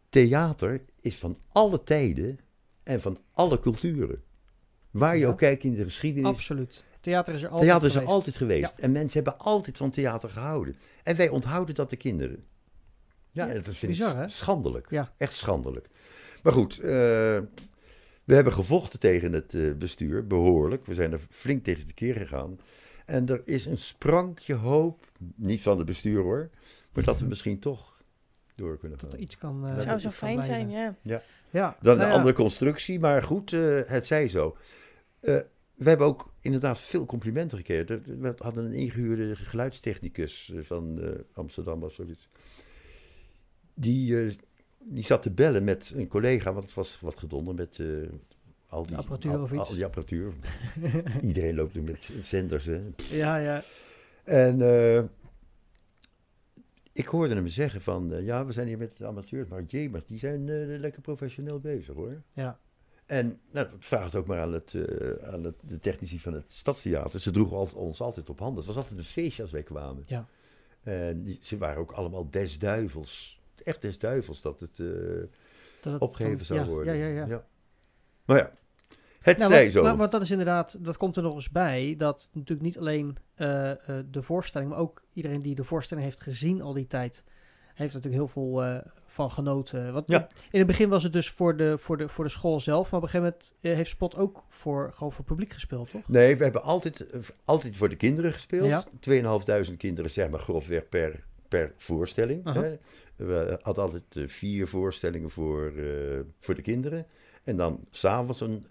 theater is van alle tijden en van alle culturen. Waar je Ja. ook kijkt in de geschiedenis, Absoluut. Theater is er altijd theater is er geweest. altijd geweest. En mensen hebben altijd van theater gehouden. En wij onthouden dat de kinderen. Ja, dat vind bizar, ik hè? schandelijk. Ja. Echt schandelijk. Maar goed, eh, we hebben gevochten tegen het eh, bestuur, behoorlijk. We zijn er flink tegen de keer gegaan. En er is een sprankje hoop, niet van het bestuur hoor, maar dat we misschien toch door kunnen Dat gaan. er iets kan... eh, Het zou zo fijn zijn, ja. Ja. Dan nou een ja. andere constructie, maar goed, eh, het zij zo. Eh, we hebben ook inderdaad veel complimenten gekregen. We hadden een ingehuurde geluidstechnicus van eh, Amsterdam of zoiets. Die, die zat te bellen met een collega, want het was wat gedonder met eh, al die apparatuur al, of iets. al die apparatuur. Iedereen loopt nu met zenders. Hè. Ja, ja. En eh, ik hoorde hem zeggen van, eh, ja, we zijn hier met de amateurs, maar jemers, die zijn lekker professioneel bezig hoor. Ja. En nou, dat vraagt ook maar aan, het, aan het, de technici van het Stadstheater. Ze droegen al- ons altijd op handen. Het was altijd een feestje als wij kwamen. Ja. En die, ze waren ook allemaal des duivels. Echt des duivels dat het eh, Dat het opgegeven dan- zou ja, worden. Ja, ja, ja. Maar ja, het Nou, zij want, zo. Maar, want dat is inderdaad, dat komt er nog eens bij, dat natuurlijk niet alleen eh, eh, de voorstelling, maar ook iedereen die de voorstelling heeft gezien al die tijd, heeft natuurlijk heel veel eh, van genoten. Ja. in het begin was het dus voor de, voor de, voor de school zelf, maar op een gegeven moment eh, heeft Spot ook voor, gewoon voor publiek gespeeld, toch? Nee, we hebben altijd, eh, altijd voor de kinderen gespeeld. Ja. 2.500 kinderen, zeg maar grofweg per, per voorstelling. Hè. We hadden altijd eh, vier voorstellingen voor, eh, voor de kinderen. En dan s'avonds een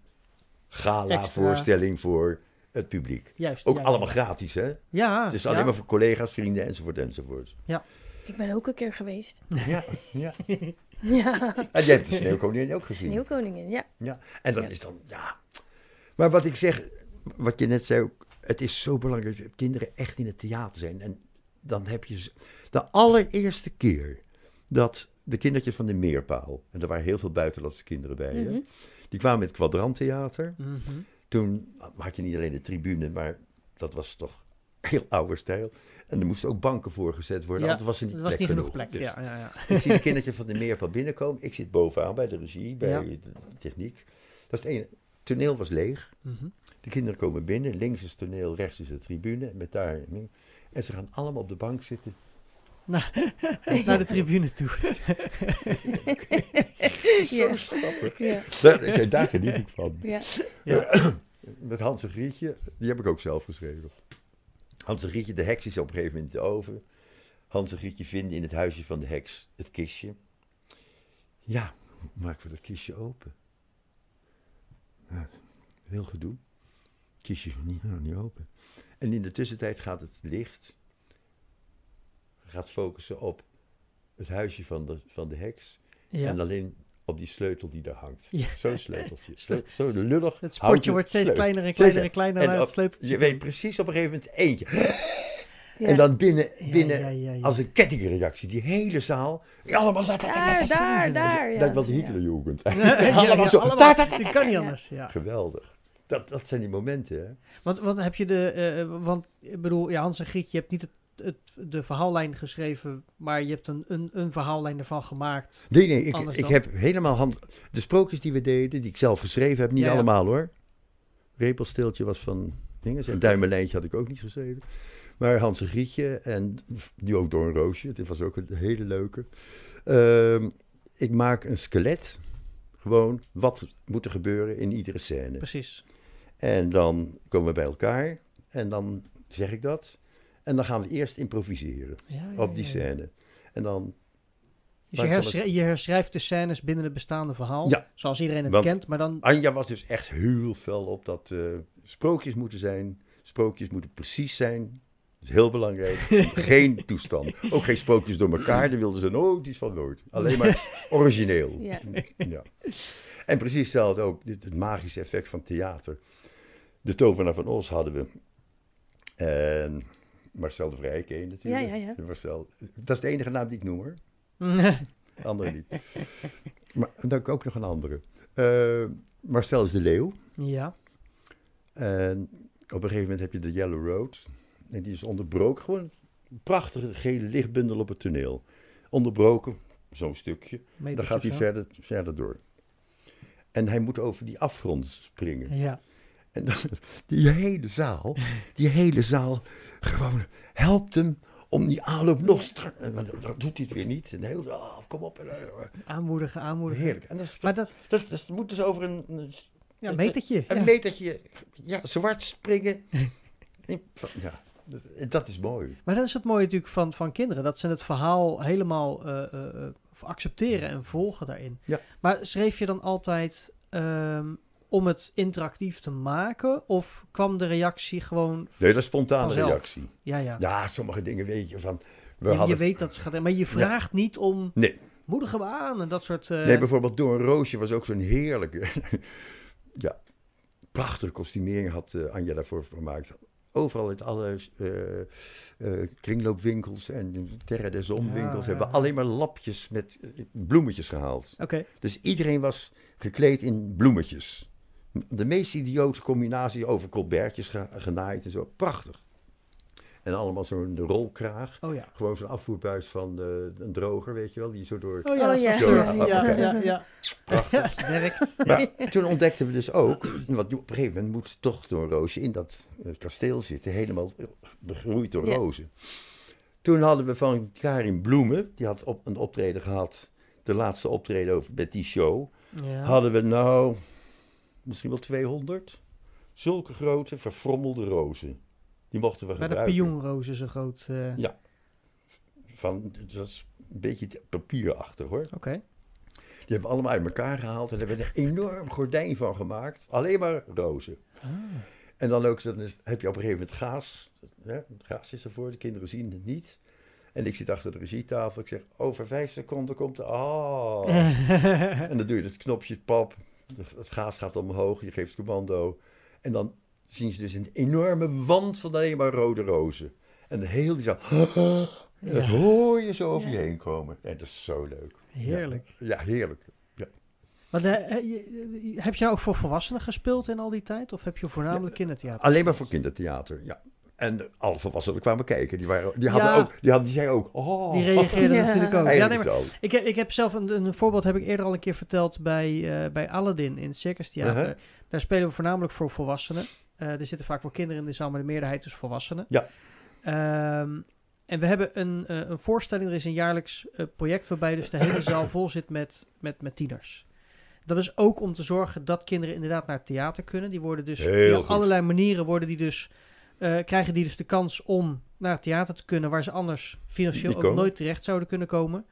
gala-voorstelling voor het publiek. Juist. Ook ja, allemaal ja. gratis, hè? Ja. Het is ja. alleen maar voor collega's, vrienden enzovoort enzovoort. Ik ben ook een keer geweest. Ja, ja. Ja, En je hebt de Sneeuwkoningin ook gezien. Sneeuwkoningin, ja. Ja, en dat Ja. is dan, ja. Maar wat ik zeg, wat je net zei ook, het is zo belangrijk dat kinderen echt in het theater zijn. En dan heb je ze- de allereerste keer dat de kindertjes van de Meerpaal, en er waren heel veel buitenlandse kinderen bij, hè, Mhm. die kwamen met kwadranttheater. Mhm. Toen had je niet alleen de tribune, maar dat was toch heel oude stijl. En er moesten ook banken voor gezet worden, Ja, anders was er niet Er was plek niet genoeg plek. Dus Ja, ja, ja. ik zie de kindertjes van de Meerpaal binnenkomen. Ik zit bovenaan bij de regie, bij Ja. de techniek. Dat is het ene. Het toneel was leeg. Mhm. De kinderen komen binnen. Links is het toneel, rechts is de tribune. Met daar, en ze gaan allemaal op de bank zitten. Naar de tribune toe. Zo Ja. schattig. Ja, Daar, daar geniet ik van. ja. Ja. Met Hans en Grietje, die heb ik ook zelf geschreven. Hans en Grietje, de heks is op een gegeven moment in de oven. Hans en Grietje vinden in het huisje van de heks het kistje. Ja, hoe maken we dat kistje open? Ja, heel gedoe. Kistje is niet, nou, niet open. En in de tussentijd gaat het licht, gaat focussen op het huisje van de, van de heks. Ja. En alleen op die sleutel die daar hangt. Ja. Zo'n sleuteltje. Sleu- Zo lullig. Het sportje wordt steeds sleutel. kleiner en kleiner en kleiner. en naar het op- sleuteltje Je weet precies op een gegeven moment eentje. Ja. En dan binnen, binnen ja, ja, ja. als een kettingreactie, die hele zaal. Allemaal. Daar, daar, daar. Wel de ja. Hitlerjugend. Allemaal zo. ta, kan niet anders. Ja. Geweldig. Dat, dat zijn die momenten, hè? Want, want heb je de. eh, want ik bedoel, ja, Hans en Grietje, je hebt niet het, het, de verhaallijn geschreven, maar je hebt een, een, een verhaallijn ervan gemaakt. Nee, nee, ik, ik heb helemaal hand... De sprookjes die we deden, die ik zelf geschreven heb, niet Ja, ja. allemaal hoor. Repelsteeltje was van dinges. En Duimenlijntje had ik ook niet geschreven. Maar Hans en Grietje en die ook door een roosje. Dit was ook een hele leuke. Ehm, ik maak een skelet. Gewoon, wat moet er gebeuren in iedere scène. Precies. En dan komen we bij elkaar. En dan zeg ik dat. En dan gaan we eerst improviseren Ja, ja, op die ja, ja. scène. En dan Dus je, Maar ik zal herschri- je herschrijft de scènes binnen het bestaande verhaal. Ja. Zoals iedereen het Want- kent, maar dan. Anja was dus echt heel fel op dat eh, sprookjes moeten zijn. Sprookjes moeten precies zijn. Dat is heel belangrijk. geen toestand. Ook geen sprookjes door elkaar. Daar wilden ze nooit iets van nooit. Alleen maar origineel. Ja. Ja. En precies hetzelfde ook. Dit, het magische effect van theater. De tovenaar van Os hadden we. En Marcel de Vrij ken je natuurlijk. Ja, ja, ja. Marcel. Dat is de enige naam die ik noem hoor. Andere niet. Maar dan ook nog een andere. Eh, Marcel is de leeuw. ja. En op een gegeven moment heb je de Yellow Road. En die is onderbroken. Gewoon een prachtige gele lichtbundel op het toneel. Onderbroken, zo'n stukje. Dan gaat hij verder, verder door. En hij moet over die afgrond springen. Ja. En dan, die hele zaal, die hele zaal, gewoon helpt hem om die aanloop nog strakker. Maar dat doet hij het weer niet. En de hele oh, kom op. En, eh, Aanmoedigen, aanmoedigen. heerlijk. En dat, is- Maar dat, dat, dat moet dus over een, een ja, een metertje. een ja. metertje, ja, zwart springen. ja, dat, dat is mooi. Maar dat is het mooie natuurlijk van, van kinderen. Dat ze het verhaal helemaal eh, eh, eh, accepteren en volgen daarin. Ja. Maar schreef je dan altijd ehm, om het interactief te maken? Of kwam de reactie gewoon... Nee, dat is spontane Vanzelf. reactie. Ja, ja. Ja, sommige dingen weet je van. We je, je hadden, weet dat ze gaat... Maar je vraagt niet om... Nee. Moedigen we aan en dat soort... eh, nee, bijvoorbeeld Door een Roosje was ook zo'n heerlijke. ja, prachtige kostumering had eh, Anja daarvoor gemaakt. Overal in alle eh, kringloopwinkels en Terra des Zon-winkels Ja, hebben ja. alleen maar lapjes met bloemetjes gehaald. Oké. Dus iedereen was gekleed in bloemetjes. De meest idiote combinatie over colbertjes ge- genaaid en zo. Prachtig. En allemaal zo'n rolkraag. Oh ja. Gewoon zo'n afvoerbuis van de, een droger, weet je wel. Die zo door... Oh ja, Oh, zo ja. Ja, ja, ja, ja. Prachtig. Het werkt. Maar toen ontdekten we dus ook, want op een gegeven moment moet toch door een roosje in dat eh, kasteel zitten, helemaal begroeid door Ja. rozen. Toen hadden we van Karin Bloemen, die had op, een optreden gehad, de laatste optreden over, met die show, Ja. hadden we nou misschien wel 200. Zulke grote verfrommelde rozen. Die mochten we Bij de gebruiken. pionrozen zo groot. eh, Ja. van, het was een beetje papierachtig hoor. Oké. Die hebben we allemaal uit elkaar gehaald en daar hebben we een enorm gordijn van gemaakt. Alleen maar rozen. Ah. En dan ook, dan is- heb je op een gegeven moment gaas. Hè? Gaas is ervoor, de kinderen zien het niet. En ik zit achter de regietafel. Ik zeg, over vijf seconden komt de... Oh. en dan doe je het knopje pap. Het, gaas gaat omhoog, je geeft commando. En dan zien ze dus een enorme wand van alleen maar rode rozen. En de hele die zo... En dat hoor je zo over je heen komen. En dat is zo leuk. Heerlijk. Ja, heerlijk. Maar eh, eh, je- heb je nou ook voor volwassenen gespeeld in al die tijd? Of heb je voornamelijk kindertheater? Alleen maar voor kindertheater, ja. En de- alle volwassenen kwamen kijken. Die, waren, die, hadden Ja. ook, die, hadden, die zeiden ook... Oh, Die reageerden Ja. natuurlijk ook. Ja, nee, maar ik, heb, ik heb zelf een, een voorbeeld heb ik eerder al een keer verteld bij, eh, bij Aladdin in het Circus Theater. Uh-huh. Daar spelen we voornamelijk voor volwassenen. Eh, er zitten vaak wel kinderen in de zaal, maar de meerderheid is volwassenen. Ja. Ehm, en we hebben een, eh, een voorstelling, er is een jaarlijks eh, project waarbij dus de hele zaal vol zit met, met, met tieners. Dat is ook om te zorgen dat kinderen inderdaad naar het theater kunnen. Die worden dus Heel goed. allerlei manieren worden die dus, krijgen die dus de kans om naar het theater te kunnen, waar ze anders financieel ook nooit terecht zouden kunnen komen.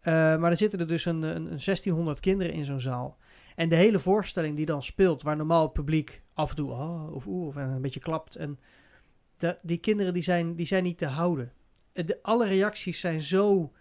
Eh, maar er zitten er dus een, een, een 1600 kinderen in zo'n zaal. En de hele voorstelling die dan speelt, waar normaal het publiek af en toe oh, of oeh, of een beetje klapt. En de, die kinderen die zijn, die zijn niet te houden. Eh, De, alle reacties zijn zo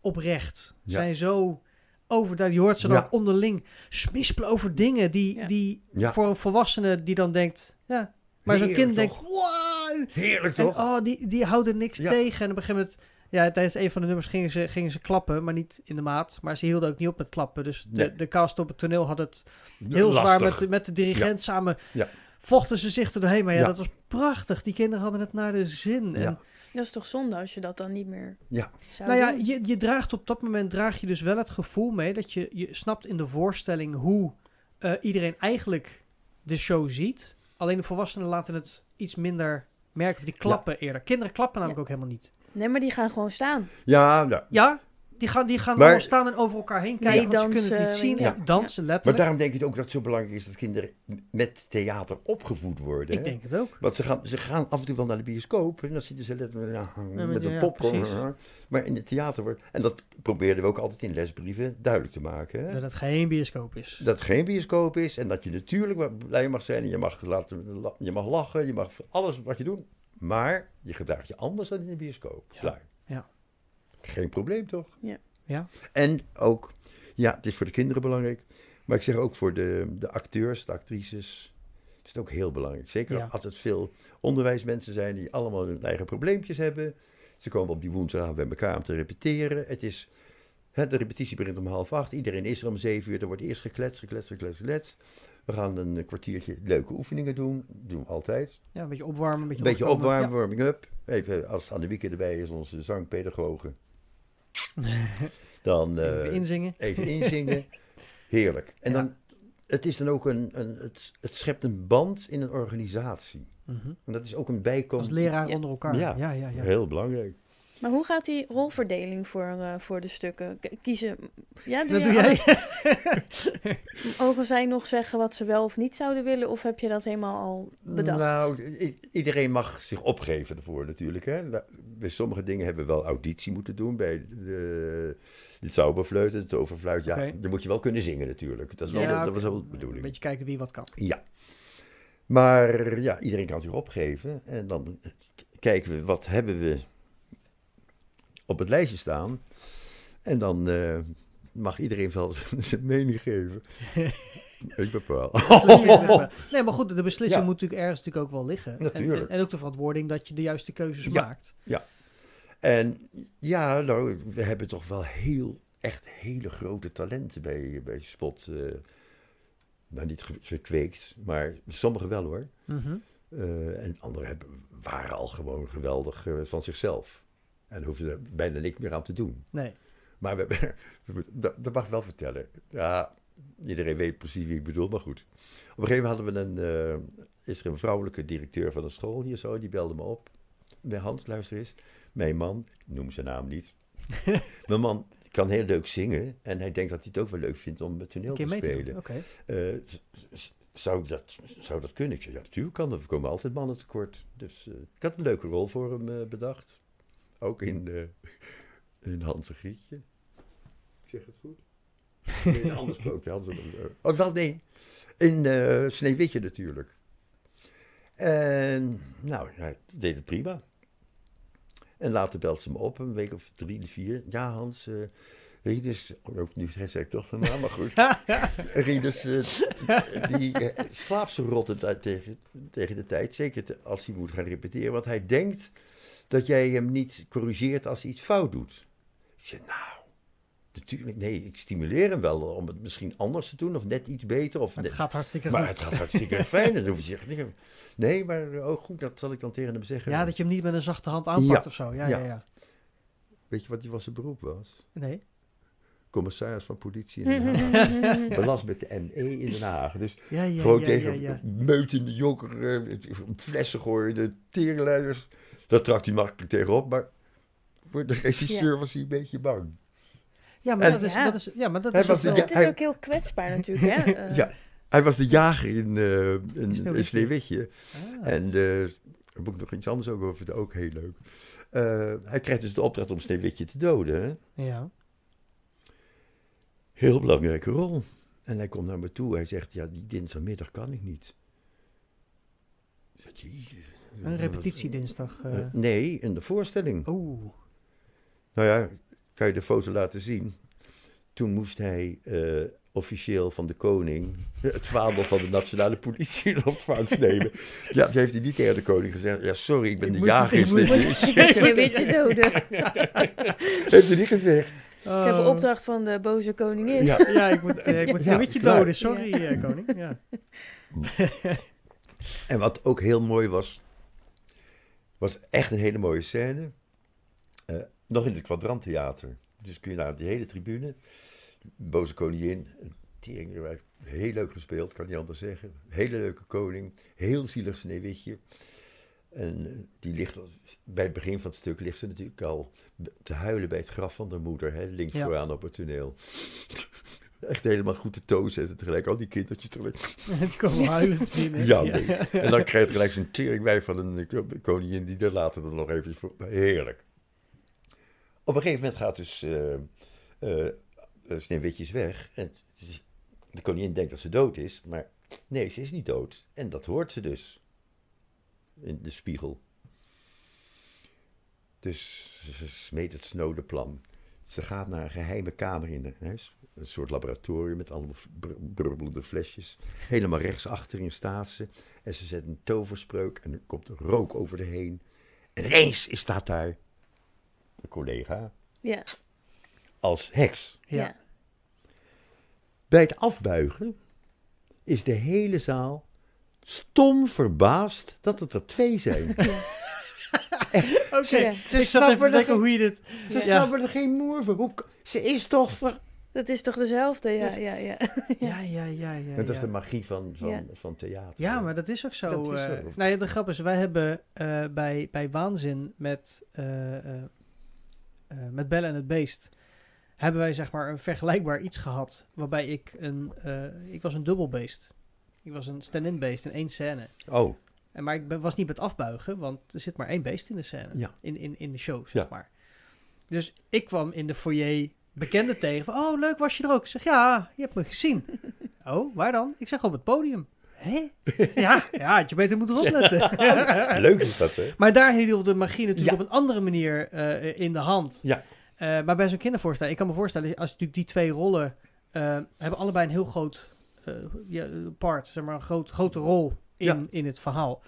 oprecht. Ja. Zijn zo overduidelijk. Je hoort ze dan Ja. onderling smispelen over dingen die, Ja. die Ja. voor een volwassene die dan denkt... Ja, maar zo'n kind toch? denkt... Wow, Heerlijk en toch? oh, die, die houden niks Ja. tegen. En op een gegeven moment, ja, tijdens een van de nummers gingen ze, gingen ze klappen, maar niet in de maat. Maar ze hielden ook niet op met klappen. Dus de, Nee. de cast op het toneel had het heel zwaar met, de- met de dirigent samen. Ja. Vochten ze zich er doorheen. Maar ja, Ja. dat was prachtig. Die kinderen hadden het naar de zin. En. Dat is toch zonde als je dat dan niet meer Ja. zou nou ja, doen? je, je draagt op dat moment draag je dus wel het gevoel mee dat je, je snapt in de voorstelling hoe eh, iedereen eigenlijk de show ziet. Alleen de volwassenen laten het iets minder merken. Of die klappen eerder. Kinderen klappen namelijk ook helemaal niet. Nee, maar die gaan gewoon staan. Ja, nou, Ja, die gaan, die gaan Maar- allemaal staan en over elkaar heen kijken. want ze kunnen het niet zien. ja. Dansen, maar letterlijk. daarom denk ik ook dat het zo belangrijk is dat kinderen met theater opgevoed worden. Ik hè? denk het ook. Want ze gaan, ze gaan af en toe wel naar de bioscoop en dan zitten ze letterlijk ja, maar met ja, een popcorn. Maar in het theater wordt, en dat probeerden we ook altijd in lesbrieven duidelijk te maken. Hè? Dat het geen bioscoop is. Dat het geen bioscoop is en dat je natuurlijk blij mag zijn en je mag, laten, la- je mag lachen, je mag voor alles wat je doet. Maar je gedraagt je anders dan in de bioscoop. Ja. Klaar. Ja. Geen probleem toch? Ja. Ja. En ook, ja, het is voor de kinderen belangrijk. Maar ik zeg ook voor de, de acteurs, de actrices, is het ook heel belangrijk. Zeker Ja. als het veel onderwijsmensen zijn die allemaal hun eigen probleempjes hebben. Ze komen op die woensdag bij elkaar om te repeteren. Het is, hè, de repetitie begint om half acht. Iedereen is er om zeven uur. Er wordt eerst gekletst, gekletst, gekletst, gekletst. We gaan een kwartiertje leuke oefeningen doen. doen we altijd. Ja, een beetje opwarmen, een beetje, Een beetje opwarmen, warming up. Even als Annemieke erbij is, onze zangpedagoge. Dan eh, Even inzingen. even inzingen. Heerlijk. En Ja. dan, het is dan ook een, een het, het schept een band in een organisatie. Mhm. En dat is ook een bijkomst. Als leraar Ja. onder elkaar. Ja. Ja, ja, ja. Heel belangrijk. Maar hoe gaat die rolverdeling voor, eh, voor de stukken? K- kiezen. Ja, doe, Dat doe jij. Mogen zij nog zeggen wat ze wel of niet zouden willen? Of heb je dat helemaal al bedacht? Nou, iedereen mag zich opgeven ervoor natuurlijk. Hè. Bij- sommige dingen hebben we wel auditie moeten doen. Bij de, de zauberfluit, de toverfluit. Ja, Oké. dan moet je wel kunnen zingen natuurlijk. Dat, is wel, Ja, de- dat was wel de Een bedoeling. beetje kijken wie wat kan. Ja. Maar ja, iedereen kan zich opgeven. En dan kijken we, wat hebben we op het lijstje staan. En dan eh, mag iedereen wel zijn mening geven. Ik bepaal. Nee, maar goed, de beslissing Ja. moet natuurlijk ergens natuurlijk ook wel liggen. En- Natuurlijk. En, en ook de verantwoording dat je de juiste keuzes Ja. maakt. En ja, nou, we hebben toch wel heel, echt hele grote talenten bij, bij Spot. eh nou, niet ge- gekweekt, maar sommigen wel hoor. Mhm. Eh, en anderen hebben, waren al gewoon geweldig van zichzelf. En daar hoefden er bijna niks meer aan te doen. Nee. Maar we dat, dat mag ik wel vertellen. Ja, iedereen weet precies wie ik bedoel, maar goed. Op een gegeven moment hadden we een, eh, is er een vrouwelijke directeur van een school hier zo, die belde me op. Bij Hans, luister eens. Mijn man, ik noem zijn naam niet. Mijn man kan heel leuk zingen en hij denkt dat hij het ook wel leuk vindt om het toneel te spelen. doen. Oké. Eh, zou, dat, zou dat kunnen? Ik zei, ja, natuurlijk kan dat. Er komen altijd mannen tekort. Dus eh, ik had een leuke rol voor hem bedacht. Ook in, eh, in Hans en Grietje. Ik zeg het goed? Nee, een ander sprookje. Hans oh, wel nee. In eh Sneeuwwitje natuurlijk. En nou, hij deed het prima. En later belt ze me op, een week of drie, vier. Ja, Hans, eh Rinus, ook nu zei ik toch van naam, maar goed. Rinus, eh, die eh, slaapt zo rottend tegen, tegen de tijd. Zeker te- als hij moet gaan repeteren. Want hij denkt dat jij hem niet corrigeert als hij iets fout doet. Ik zeg, nou, natuurlijk, nee, ik stimuleer hem wel om het misschien anders te doen. Of net iets beter. Of Het net- gaat hartstikke maar goed. het gaat hartstikke fijn. Dan hoef je zich niet... Nee, maar oh goed, dat zal ik dan tegen hem zeggen. Ja, dat je hem niet met een zachte hand aanpakt Ja. of zo. Ja, ja, Ja. ja. Weet je wat die van zijn beroep was? Nee. Commissaris van politie in Den Haag. Belast met de ME in Den Haag. Dus Ja, ja, gewoon ja, tegen ja, ja. meutende jokker, eh, flessen gooien, de tegenleiders. Daar trakt hij makkelijk tegenop, maar voor de regisseur Ja. was hij een beetje bang. Ja, maar En- dat is, Ja. dat is, ja, maar dat Hij is was wel- ja- Het is ook heel kwetsbaar natuurlijk, hè? Eh, Ja, hij was de jager in, eh in, in Sneeuwwitje. Sneeuwwitje. Ah. En eh, daar moet ik nog iets anders ook over vertellen, ook heel leuk. Eh, hij krijgt dus de opdracht om Sneeuwwitje te doden. Hè? Ja. Heel belangrijke rol. En hij komt naar me toe. Hij zegt, ja, die dinsdagmiddag kan ik niet. Ik zeg, Jezus. Een repetitiedinsdag. eh. Eh, nee, in de voorstelling. Oeh. Nou ja, kan je de foto laten zien. Toen moest hij eh, officieel van de koning het vaandel van de nationale politie in ontvangst nemen. Ja, dat heeft hij niet tegen de koning gezegd. Ja, sorry, ik ben Ik de jager. ik moet- Sneeuwwitje. Sneeuwwitje doden. heeft hij niet gezegd. Ik heb een opdracht van de boze koningin. Ja, Ja, ik moet, eh, ik moet Ja, een beetje klaar. doden. Sorry, eh, koning. Ja. En wat ook heel mooi was, was echt een hele mooie scène. Eh, nog in het kwadranttheater. Dus kun je naar die hele tribune. Boze koningin, teringwerk, heel leuk gespeeld, kan niet anders zeggen. Hele leuke koning, heel zielig sneeuwwitje. En eh, die ligt, bij het begin van het stuk ligt ze natuurlijk al te huilen bij het graf van haar moeder, hè, links Ja. vooraan op het toneel. Echt helemaal goed te toon zetten tegelijk, al die kindertjes tegelijk. Het kwam huilend binnen. Ja, nee. En dan krijg je gelijk zo'n teringwijf van een koningin die er later dan nog even voor. Heerlijk. Op een gegeven moment gaat dus eh, eh, Sneeuwwitjes weg. En de koningin denkt dat ze dood is, maar nee, ze is niet dood. En dat hoort ze dus. In de spiegel. Dus ze smeet het snode plan. Ze gaat naar een geheime kamer in een huis. Een soort laboratorium met allemaal br- brubbelende flesjes. Helemaal rechtsachterin staat ze. En ze zet een toverspreuk en er komt rook over de heen. En ineens is- staat daar de collega Ja, als heks. Ja. ja. Bij het afbuigen is de hele zaal stom verbaasd dat het er twee zijn. Oké, Ja. ik zat even snappen te er denken geen- hoe je dit... Ze Ja. snappen er geen moer van. Hoe, ze is toch... Ver... Dat is toch dezelfde? Ja, Dus- ja, ja. Ja, ja, ja, ja. dat is de magie van, van, Ja. van theater. Ja, maar dat is ook zo. Dat is eh, zo. nou ja, de grap is, wij hebben eh, bij, bij Waanzin met, eh, eh, eh, met Bellen en het Beest... hebben wij zeg maar een vergelijkbaar iets gehad... waarbij ik een... eh, ik was een dubbelbeest. Ik was een stand-in beest in één scène. Oh, En, maar ik ben, was niet met afbuigen, want er zit maar één beest in de scène. Ja. In, in, in de show, zeg Ja. maar. Dus ik kwam in de foyer bekenden tegen van... Oh, leuk, was je er ook? Ik zeg, ja, je hebt me gezien. oh, waar dan? Ik zeg, op het podium. Hé? Ja, ja, had je beter moeten opletten. leuk is dat, hè? maar daar hield de magie natuurlijk Ja. op een andere manier eh, in de hand. Ja. Eh, maar bij zo'n kindervoorstelling, ik kan me voorstellen, als natuurlijk die twee rollen eh, hebben allebei een heel groot eh, ja, part, zeg maar, een groot, grote rol in, Ja. in het verhaal.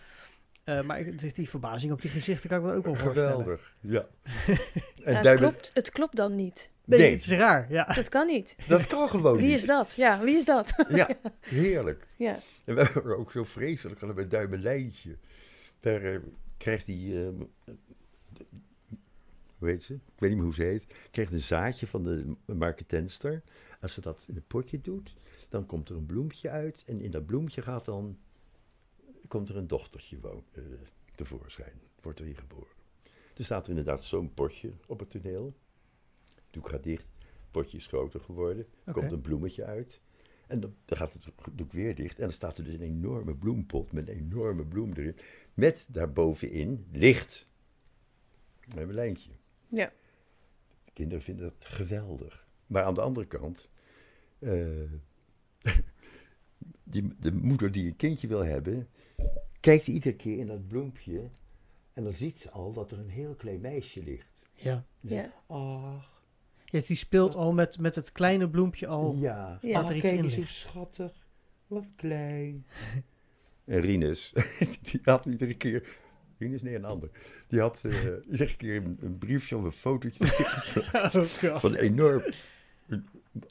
Eh, maar die- verbazing op die gezichten kan ik me ook wel voorstellen. Geweldig, ja. Ja, en het, duidelijk, klopt, het klopt dan niet. Nee, Nee. het is raar, ja. Dat kan niet. dat kan gewoon Wie niet. is dat? Ja, wie is dat? Ja, heerlijk. Ja, En we hebben ook zo vreselijk gehad bij Duimelijntje. Daar eh, krijgt hij, eh, hoe heet ze? Ik weet niet meer hoe ze heet. Krijgt een zaadje van de marketenster. Als ze dat in een potje doet, dan komt er een bloempje uit. En in dat bloempje gaat dan, komt er een dochtertje woon, eh, tevoorschijn. Wordt er hier geboren. Er staat er inderdaad zo'n potje op het toneel. Doek gaat dicht. Potje is groter geworden. Komt een bloemetje uit. En dan, dan gaat het doek weer dicht. En dan staat er dus een enorme bloempot met een enorme bloem erin. Met daarbovenin licht. We hebben een lijntje. ja. kinderen vinden dat geweldig. Maar aan de andere kant, eh, die, de moeder die een kindje wil hebben, kijkt iedere keer in dat bloempje en dan ziet ze al dat er een heel klein meisje ligt. Ja. Die Ja. Ach, Ja, die speelt al met, met het kleine bloempje al. ja, Ja. Ah, Dat er iets kijk in eens hoe ligt. schattig, wat klein. en Rinus, die had iedere keer, Rinus nee een ander, die had eh, iedere keer een, een briefje of een fotootje van een enorm,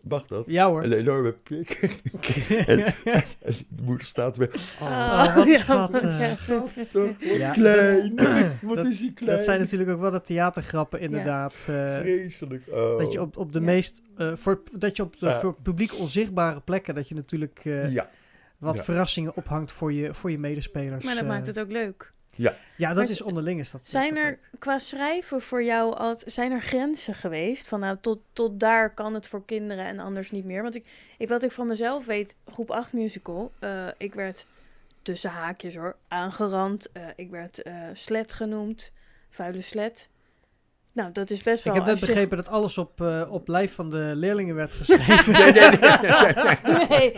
mag dat? Ja hoor. Een enorme pik. en, en de moeder staat erbij. Oh, Oh, wat ja, schattig. ja. schattig, wat Ja, klein. wat dat- is die klein. Dat zijn natuurlijk ook wel de theatergrappen inderdaad. eh, Vreselijk. Oh. dat je op, op de Ja. meest, eh, voor, dat je op de voor publiek onzichtbare plekken, dat je natuurlijk eh, Ja, wat Ja. verrassingen ophangt voor je, voor je medespelers. Maar dat maakt het ook leuk. Ja, dat Maar is onderling is dat. is Zijn dat er leuk. qua schrijven voor jou al, zijn er grenzen geweest? Van nou, tot, tot daar kan het voor kinderen en anders niet meer. Want ik, ik wat ik van mezelf weet, groep 8 musical, eh, ik werd tussen haakjes hoor, aangerand. eh, ik werd eh slet genoemd, vuile slet. Nou, dat is best Ik wel... heb net begrepen dat alles op, eh, op lijf van de leerlingen werd geschreven. nee, nee, nee. Nee,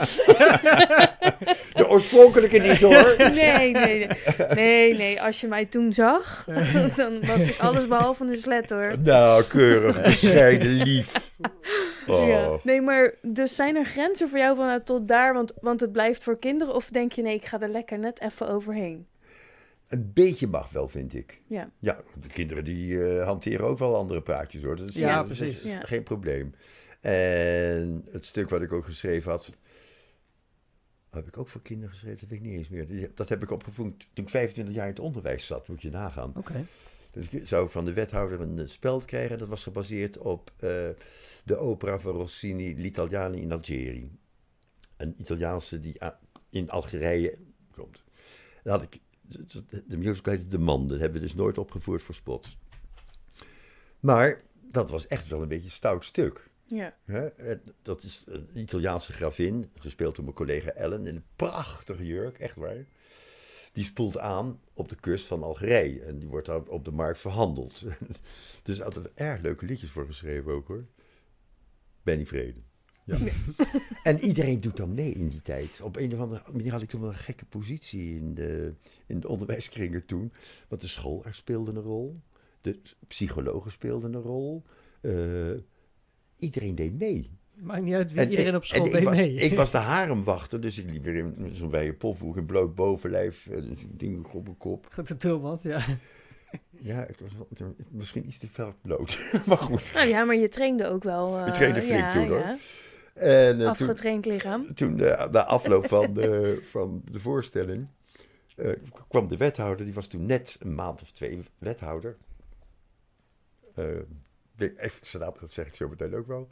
De oorspronkelijke niet hoor. nee, nee, nee. Nee, nee, als je mij toen zag, dan was ik alles behalve een slet hoor. Nou, keurig, bescheiden, lief. Oh. Ja. Nee, maar dus zijn er grenzen voor jou van tot daar, want, want het blijft voor kinderen? Of denk je, nee, ik ga er lekker net even overheen? Een beetje mag wel, vind ik. Ja. Ja, de kinderen die eh, hanteren ook wel andere praatjes hoor. Dat is, Ja, dat is precies. Ja. geen probleem. En het stuk wat ik ook geschreven had, heb ik ook voor kinderen geschreven, dat weet ik niet eens meer. Dat heb ik opgevoerd toen ik 25 jaar in het onderwijs zat, moet je nagaan. Oké. Dus ik zou van de wethouder een eh, speld krijgen. Dat was gebaseerd op eh, de opera van Rossini, L'Italiani in Algeri. Een Italiaanse die in Algerije komt. Dan had ik, de, musical heette De Man. Dat hebben we dus nooit opgevoerd voor spot. Maar dat was echt wel een beetje een stout stuk. Ja. Hè? Dat is een Italiaanse gravin, gespeeld door mijn collega Ellen, in een prachtige jurk, echt waar. Die spoelt aan op de kust van Algerije en die wordt daar op de markt verhandeld. dus er hadden erg leuke liedjes voor geschreven ook hoor. Benny Vrede. Ja. en iedereen doet dan mee in die tijd. Op een of andere manier had ik toen wel een gekke positie in de, in de onderwijskringen toen. Want de school er speelde een rol. De psychologen speelden een rol. eh, iedereen deed mee. Maakt niet uit wie En iedereen ik- op school ik deed was, mee. Ik was de haremwachter, dus ik liep weer in zo'n wijde popboek, een bloot bovenlijf, en zo'n ding op mijn kop. Goed, de tulband, ja. Ja, ik was wel- misschien iets te fel bloot, maar goed. Nou ja, maar je trainde ook wel. eh, Ik trainde flink ja, toen, hoor. ja. En eh, toen, Afgetraind lichaam. toen eh, na afloop van de, van de voorstelling eh, kwam de wethouder, die was toen net een maand of twee wethouder. Even zijn naam, dat zeg ik zo meteen ook wel.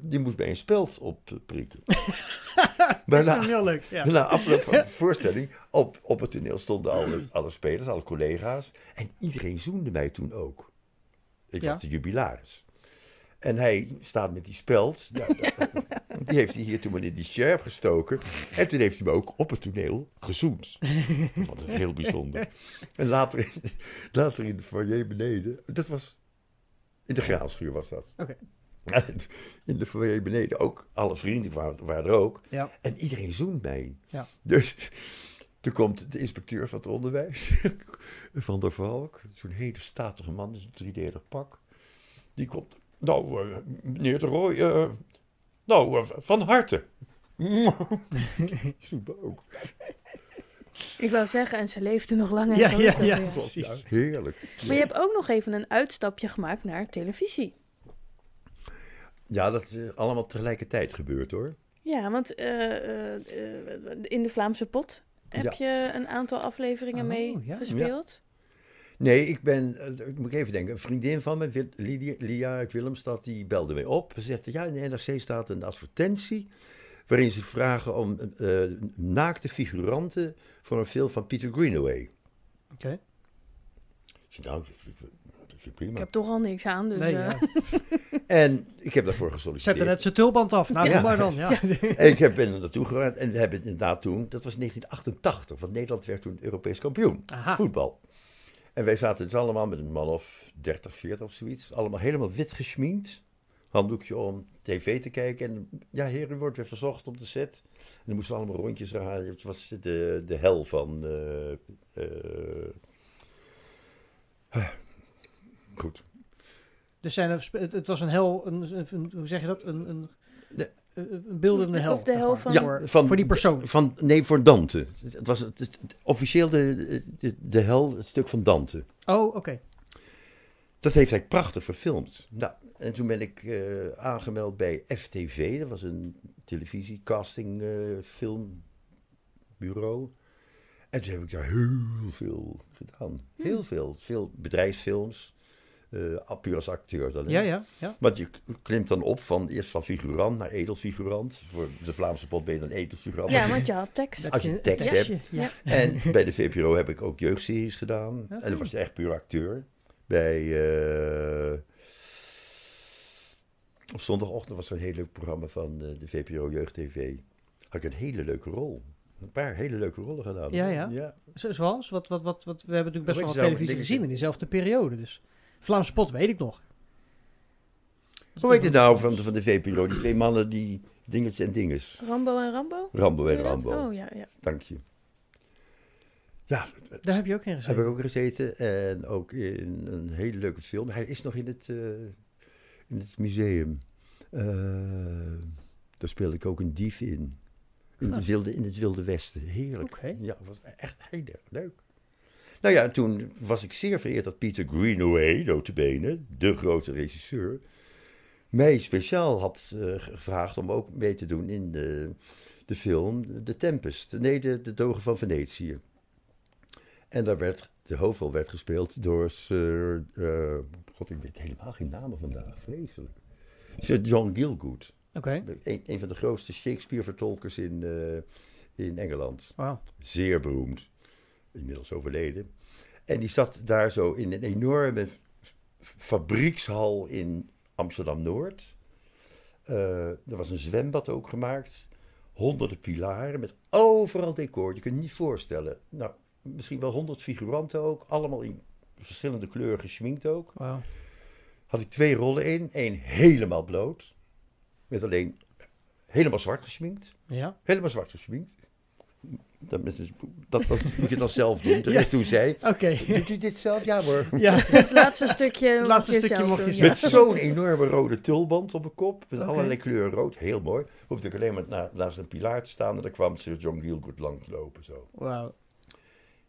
Die moest bij een speld opprikken. maar na, leuk, ja. na afloop van de voorstelling, op, op het toneel stonden alle, alle spelers, alle collega's. En iedereen zoende mij toen ook. Ik Ja. was de jubilaris. En hij staat met die speld. Ja, die heeft hij hier toen maar in die sjerp gestoken. En toen heeft hij me ook op het toneel gezoend. Wat heel bijzonder. En later, in- later in de foyer beneden. Dat was. In de graanschuur was dat. Oké. In de foyer beneden ook. Alle vrienden waren, waren er ook. Ja. En iedereen zoent mij. Ja. Dus toen komt de inspecteur van het onderwijs, Van der Valk, zo'n hele statige man, in een driedelig pak. Die komt, nou, eh, meneer de Rooij, eh, nou, eh, van harte. Me ook. Ik wou zeggen, en ze leefde nog lang en Ja, ja, ja. ja. Precies. Ja, heerlijk. Maar je hebt ook nog even een uitstapje gemaakt naar televisie. Ja, dat is allemaal tegelijkertijd gebeurd hoor. Ja, want eh, eh, eh, in de Vlaamse pot heb Ja. je een aantal afleveringen Oh, mee ja. gespeeld. Nee, ik ben, eh, ik moet even denken, een vriendin van me, Lia uit Willemstad, die belde mij op. Ze zegt, ja, in de NRC staat een advertentie waarin ze vragen om eh, naakte figuranten voor een film van Peter Greenaway. Oké. Ik zei, nou, dat vind ik prima. Ik heb toch al niks aan, dus... Nee, eh, ja. En ik heb daarvoor Zet gesolliciteerd. er net zijn tulband af. Nou, Ja. maar dan. Ja. En ik heb, ben er naartoe gegaan en we hebben inderdaad toen, dat was 1988, want Nederland werd toen Europees kampioen. Aha. voetbal. En wij zaten dus allemaal met een man of 30, 40 of zoiets. Allemaal helemaal wit geschminkt. Handdoekje om tv te kijken. En ja, heren, wordt weer verzocht op de set. En dan moesten we allemaal rondjes draaien. Het was de, de hel van... eh, eh, goed. Dus zijn er, het, was een hel, een, een- hoe zeg je dat? Een, een, Nee. Een, een beeldende Of de- hel. of de zeg hel maar, van- voor, van, voor die persoon. Van, nee, voor Dante. Het was het, het- het- officieel de, de, de hel, het stuk van Dante. Oh, oké. Dat heeft hij prachtig verfilmd. Nou, en toen ben ik eh, aangemeld bij FTV. Dat was een televisiecasting eh filmbureau. En toen heb ik daar heel veel gedaan. Heel veel. Veel bedrijfsfilms. Eh puur als acteur dan. Ja, ja, ja. Want je klimt dan op van eerst van figurant naar edelfigurant. Voor de Vlaamse pot ben je dan edelfigurant. Ja, want je had tekst. Dat Als je een tekst tekstje, hebt. Ja. En bij de VPRO heb ik ook jeugdseries gedaan. En dan was je echt puur acteur. Bij. eh, op zondagochtend was er een heel leuk programma van eh, de VPRO Jeugd TV. Had ik een hele leuke rol. Een paar hele leuke rollen gedaan. Ja, ja. ja. Zo- Zoals? Wat, wat, wat, wat, we hebben natuurlijk best wel wat televisie gezien in diezelfde periode. Dus Vlaamse pot weet ik nog. Hoe heet het nou van, van de VPRO? Die twee mannen die dingetje en dinges. Rambo en Rambo? Rambo en je? Rambo. Oh ja, ja. Dank je. Ja, Daar heb je ook in Heb gezeten. ik ook gezeten en ook in een hele leuke film. Hij is nog in het, eh, in het museum. Eh, daar speelde ik ook een dief in. In, Ah. de wilde, in het Wilde Westen. Heerlijk. Oké. Ja, was echt heel erg leuk. Nou ja, toen was ik zeer vereerd dat Peter Greenaway, notabene, de grote regisseur, mij speciaal had eh, gevraagd om ook mee te doen in de, de film The Tempest. Nee, de, de Dogen van Venetië. En daar werd, de hoofdrol werd gespeeld door Sir, eh, god ik weet helemaal geen namen vandaag, vreselijk. Sir John Gielgud, Oké, een, een van de grootste Shakespeare-vertolkers in, eh, in Engeland. wauw. Zeer beroemd, inmiddels overleden. En die zat daar zo in een enorme fabriekshal in Amsterdam-Noord. Eh, er was een zwembad ook gemaakt. Honderden pilaren met overal decor. Je kunt je niet voorstellen. Nou, misschien wel honderd figuranten ook. Allemaal in verschillende kleuren geschminkt ook. Had ik twee rollen in. Eén helemaal bloot. Met alleen helemaal zwart geschminkt. Ja. Helemaal zwart geschminkt. Dat, met- dat, dat moet je dan zelf doen. De Ja. rest zei, Oké. doet u dit zelf? Ja hoor. ja. Het laatste stukje Het laatste mocht je stukje zelf mocht je doen, zelf ja. Met zo'n enorme rode tulband op mijn kop. Met Oké. allerlei kleuren rood. Heel mooi. Hoefde ik alleen maar na, naast een pilaar te staan. En dan kwam Sir John Gielgud langslopen. Zo. Wauw.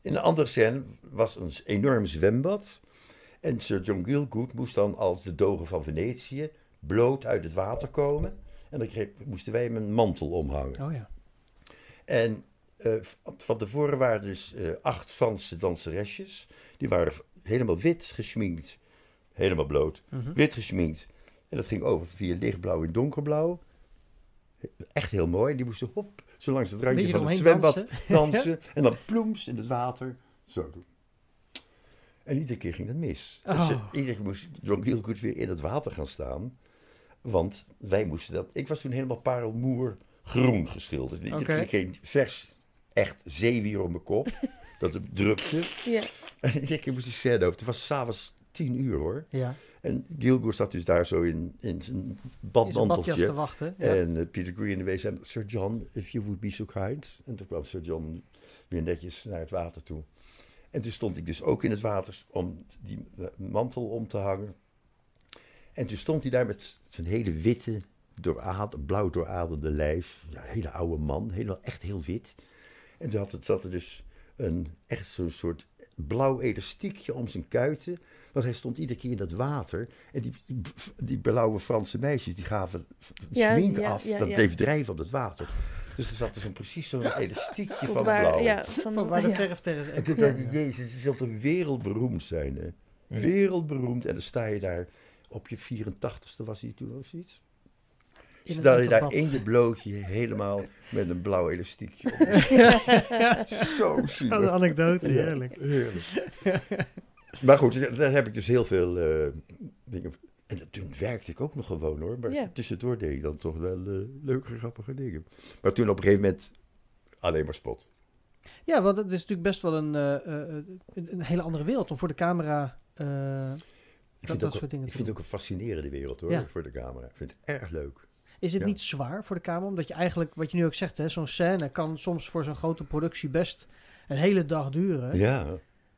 In een andere scène was een enorm zwembad. En Sir John Gielgud moest dan als de dogen van Venetië bloot uit het water komen. En dan kreeg, moesten wij hem een mantel omhangen. Oh ja. En v- van tevoren waren dus eh, acht Franse danseresjes. Die waren helemaal wit geschminkt. Helemaal bloot. Mhm. Wit geschminkt. En dat ging over via lichtblauw en donkerblauw. Echt heel mooi. Die moesten hop, zo langs het randje van het zwembad dansen. En dan ploems in het water. Zo doen. En iedere keer ging dat mis. Dus eh, iedere keer moest John weer in het water gaan staan. Want wij moesten dat... Ik was toen helemaal parelmoer groen geschilderd. Ik kreeg geen vers, echt zeewier op mijn kop. dat het drukte. Ja. En keer moest die scène over. Het was s'avonds tien uur hoor. Ja. En Gilgour zat dus daar zo in, in zijn In zijn badmanteltje. badjas te wachten. Ja. En Peter Greenaway zei, Sir John, if you would be so kind. En toen kwam Sir John weer netjes naar het water toe. En toen stond ik dus ook in het water om die mantel om te hangen. En toen stond hij daar met zijn hele witte, blauw dooraderde lijf. Ja, hele oude man, helemaal echt heel wit. En toen had het, zat er dus een, echt zo'n soort blauw elastiekje om zijn kuiten. Want hij stond iedere keer in dat water. En die, die blauwe Franse meisjes, die gaven Ja, smink ja, af. ja, dat ja. bleef drijven op het water. Dus er zat dus een, precies zo'n elastiekje Tot van waar, blauw. ja, van, Van waar de ja. verf tegen En toen is. dacht ik, jezus, je zult er wereldberoemd zijn. Hè? Wereldberoemd. En dan sta je daar, op je 84ste was hij toen of zoiets. Sta je daar in je blootje helemaal met een blauw elastiekje op. Zo Wat een anekdote, Ja, heerlijk. heerlijk. maar goed, daar heb ik dus heel veel eh, dingen. En toen werkte ik ook nog gewoon hoor. Maar Ja. tussendoor deed ik dan toch wel eh, leuke, grappige dingen. Maar toen op een gegeven moment alleen maar spot. Ja, want het is natuurlijk best wel een, eh, een, hele andere wereld om voor de camera Ik dat, vind, dat ook, soort dingen ik te vind het ook een fascinerende wereld hoor, Ja. voor de camera. Ik vind het erg leuk. Is het ja. niet zwaar voor de camera? Omdat je eigenlijk, wat je nu ook zegt, hè, zo'n scène kan soms voor zo'n grote productie best een hele dag duren. Ja.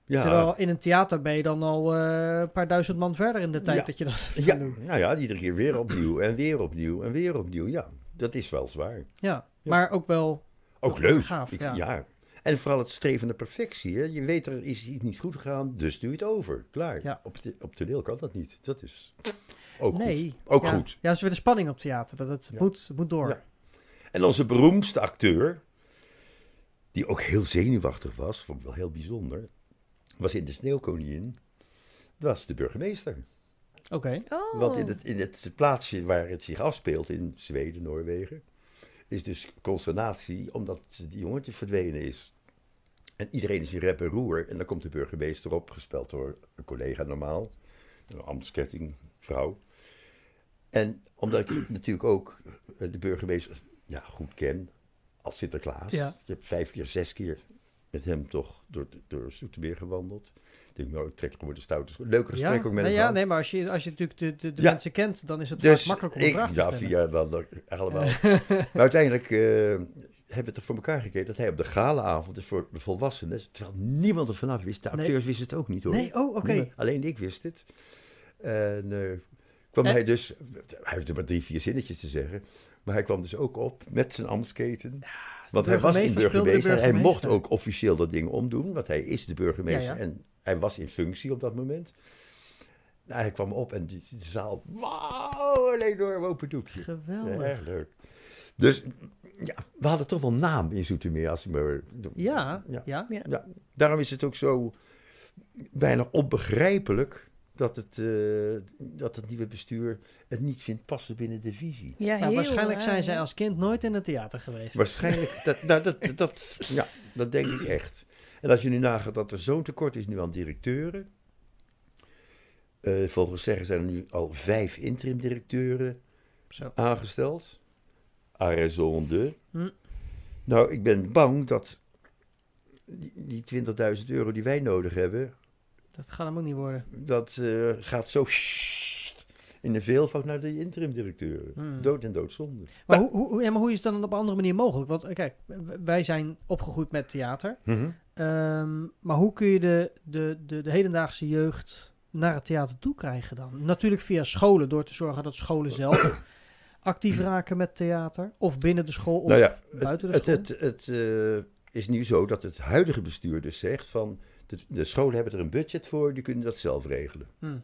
Ja. Terwijl in een theater ben je dan al eh, een paar duizend man verder in de tijd Ja. dat je dat hebt ja, doen. nou ja, iedere keer weer opnieuw en weer opnieuw en weer opnieuw. Ja, dat is wel zwaar. Ja, maar ook wel Ook leuk. gaaf, Ik- ja. ja. En vooral het streven naar perfectie. Hè? Je weet er is iets niet goed gegaan, dus doe je het over. Klaar. Ja. Op, op toneel kan dat niet. Dat is ook nee. goed. Ook ja. goed. Ja, is weer de spanning op theater. Dat het Ja. moet, moet door. Ja. En onze beroemdste acteur, die ook heel zenuwachtig was, vond ik wel heel bijzonder, was in de Sneeuwkoningin, was de burgemeester. Oké. Oh. Want in het, in het plaatsje waar het zich afspeelt, in Zweden, Noorwegen, is dus consternatie omdat die jongetje verdwenen is. En iedereen is in rep en roer. En dan komt de burgemeester op, gespeld door een collega normaal, een ambtskettingvrouw. En omdat ik natuurlijk ook eh, de burgemeester ja, goed ken, als Sinterklaas. Ja. Ik heb vijf keer, zes keer met hem toch door, door Zoetermeer gewandeld. Ik denk, nou, ik trek gewoon de stoute. Leuke gesprek Ja, ook met nee, hem ja, nee, maar als je, als je natuurlijk de, de, de Ja. mensen kent, dan is het Dus vaak makkelijk om ik, vraag te ja, stellen. via dan allemaal. maar uiteindelijk eh, hebben we het er voor elkaar gekregen dat hij op de galaavond is voor de volwassenen, terwijl niemand er vanaf wist. De Nee. acteurs wisten het ook niet hoor. Nee, oh, oké. Alleen ik wist het. En eh, kwam En- hij dus, hij heeft er maar drie, vier zinnetjes te zeggen, maar hij kwam dus ook op met zijn ambtsketen. want hij was in burgemeester de en Hij mocht ook officieel dat ding omdoen, want hij is de burgemeester Ja, ja. en hij was in functie op dat moment. Nou, hij kwam op en die, die zaal, wauw, een enorm open doekje. Geweldig. Erg leuk. Dus ja, we hadden toch wel naam in Zoetermeer. Als maar, Ja, ja. ja. Ja. Ja, daarom is het ook zo bijna onbegrijpelijk dat het, eh, dat het nieuwe bestuur het niet vindt passen binnen de visie. Ja, Nou, heel waarschijnlijk raar, zijn zij als kind nooit in het theater geweest. Waarschijnlijk, dat, nou, dat, dat, ja, dat denk ik echt. En als je nu nagaat dat er zo'n tekort is nu aan directeuren. eh, volgens zeggen zijn er nu al vijf interim directeuren Zo. aangesteld. Raison de. Hm. Nou, ik ben bang dat die, die 20.000 euro die wij nodig hebben, Dat gaat hem ook niet worden. dat eh, gaat zo in de veelvoud naar de interim directeuren. Hmm. Dood en doodzonde. Maar, hoe, hoe, hoe- ja, maar hoe is het dan op een andere manier mogelijk? Want eh, kijk, wij zijn opgegroeid met theater. Ehm, maar hoe kun je de, de, de, de hedendaagse jeugd naar het theater toe krijgen dan? Natuurlijk via scholen, door te zorgen dat scholen zelf actief raken met theater. Of binnen de school, of Nou ja, buiten de Het, school. het, het eh, is nu zo dat het huidige bestuur dus zegt van de, de scholen hebben er een budget voor, die kunnen dat zelf regelen. Hm,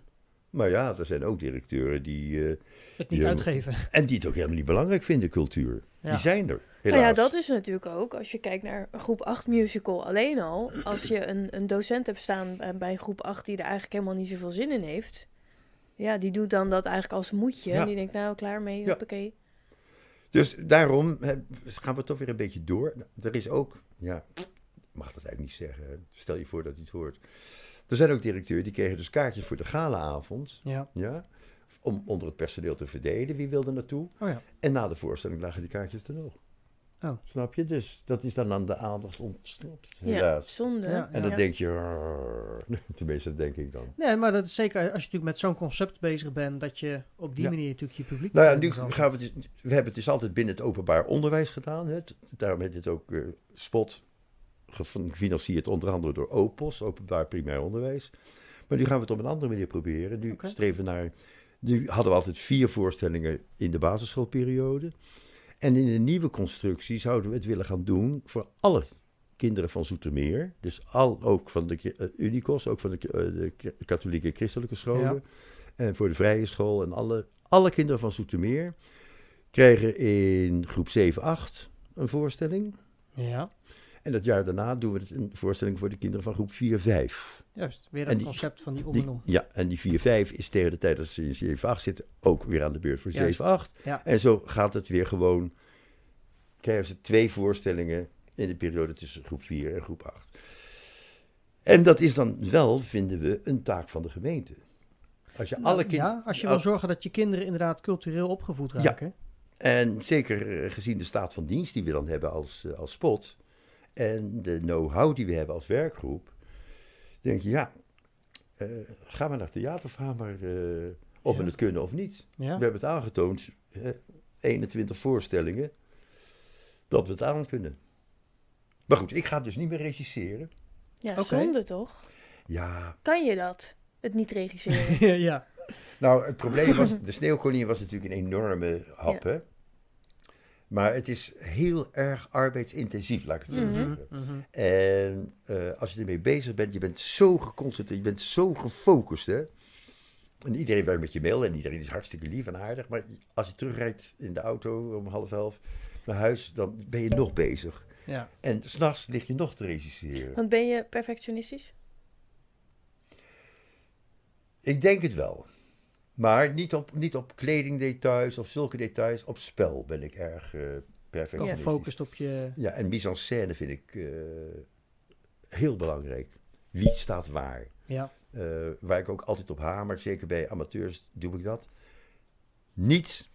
Maar ja, er zijn ook directeuren die, eh, het niet uitgeven. en die het ook helemaal niet belangrijk vinden, cultuur. Ja. Die zijn er, Nou helaas. ja, dat is natuurlijk ook, als je kijkt naar een groep 8 musical alleen al, als je een, een docent hebt staan bij- bij groep 8 die er eigenlijk helemaal niet zoveel zin in heeft, ja, die doet dan dat eigenlijk als moedje. Ja. En die denkt, nou, klaar mee, Ja. hoppakee. Dus daarom gaan we toch weer een beetje door. Er is ook, ja, mag dat eigenlijk niet zeggen. hè. Stel je voor dat hij het hoort. Er zijn ook directeuren die kregen dus kaartjes voor de galaavond. Ja. Ja, om onder het personeel te verdelen. Wie wilde naartoe? Oh ja. En na de voorstelling lagen die kaartjes er nog. Oh. Snap je? Dus dat is dan aan de aandacht ontsnapt. Ja, zonde. Ja, En dan Ja. denk je, tenminste dat denk ik dan. Nee, maar dat is zeker als je natuurlijk met zo'n concept bezig bent, dat je op die Ja. manier natuurlijk je publiek... Nou ja, nu gaan we, het, we hebben het dus altijd binnen het openbaar onderwijs gedaan. Hè. Daarom heet het ook eh, SPOT, gefinancierd onder andere door OPOS, Openbaar Primair Onderwijs. Maar nu gaan we het op een andere manier proberen. Nu streven naar, nu hadden we altijd vier voorstellingen in de basisschoolperiode. En in een nieuwe constructie zouden we het willen gaan doen voor alle kinderen van Zoetermeer. Dus al, ook van de eh, Unicos, ook van de, eh, de katholieke christelijke scholen. Ja. En voor de vrije school en alle, alle kinderen van Zoetermeer krijgen in groep 7, 8 een voorstelling. Ja, En dat jaar daarna doen we het een voorstelling voor de kinderen van groep 4, 5. juist. Weer die- concept van die om en om. ja, en die 4, 5 is tegen de tijd dat ze in 7, 8 zitten ook weer aan de beurt voor Juist. 7, 8. Ja. En zo gaat het weer gewoon, krijgen ze twee voorstellingen in de periode tussen groep 4 en groep 8. En dat is dan wel, vinden we, een taak van de gemeente. Als je alle Nou, kinderen... ja, als je wil zorgen dat je kinderen inderdaad cultureel opgevoed Ja. raken. En zeker eh, gezien de staat van dienst die we dan hebben als, eh, als spot. En de know-how die we hebben als werkgroep, denk je, ja, eh, ga maar naar theater, vraag maar eh, of Ja. we het kunnen of niet. Ja. We hebben het aangetoond, eh, 21 voorstellingen, dat we het aan kunnen. Maar goed, ik ga dus niet meer regisseren. Ja, zonde toch? Ja, Kan je dat? Het niet regisseren? ja. nou het probleem was, de sneeuwkoningin was natuurlijk een enorme hap, hè. Maar het is heel erg arbeidsintensief, laat ik het zo Mhm. zeggen. Mhm. En eh, als je ermee bezig bent, je bent zo geconcentreerd, je bent zo gefocust, hè. En iedereen werkt met je mail en iedereen is hartstikke lief en aardig. Maar als je terugrijdt in de auto om half elf naar huis, dan ben je nog bezig. ja. En s'nachts lig je nog te regisseren. Want ben je perfectionistisch? Ik denk het wel. Maar niet op, niet op kledingdetails of zulke details. Op spel ben ik erg Wel perfectionistisch. gefocust op je... Ja, en mise en scène vind ik eh, heel belangrijk. Wie staat waar? Ja. Eh, waar ik ook altijd op hamer, zeker bij amateurs doe ik dat. Niet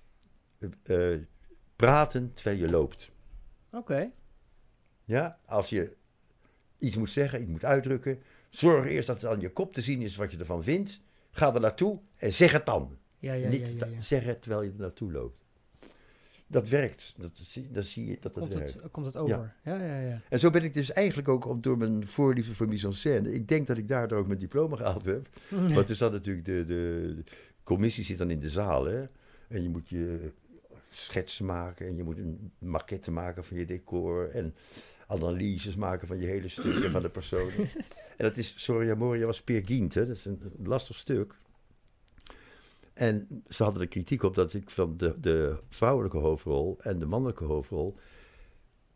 praten terwijl je loopt. Oké. Ja, als je iets moet zeggen, iets moet uitdrukken, zorg eerst dat het aan je kop te zien is wat je ervan vindt. Ga er naartoe en zeg het dan. Ja, ja, Niet ja, zeggen terwijl je er naartoe loopt. Dat werkt. Dat zie, dan zie je dat dat Komt, werkt. het, komt het over? Ja, ja, ja. En zo ben ik dus eigenlijk ook op, door mijn voorliefde voor mise en scène. Ik denk dat ik daardoor ook mijn diploma gehaald heb. Want er zat natuurlijk de, de, de commissie zit dan in de zaal. Hè? En je moet je schetsen maken en je moet een maquette maken van je decor. En analyses maken van je hele stuk en van de personen. en dat is, Soria Moria was Peer Gynt, hè? dat is een lastig stuk. En ze hadden er kritiek op dat ik van de, de vrouwelijke hoofdrol en de mannelijke hoofdrol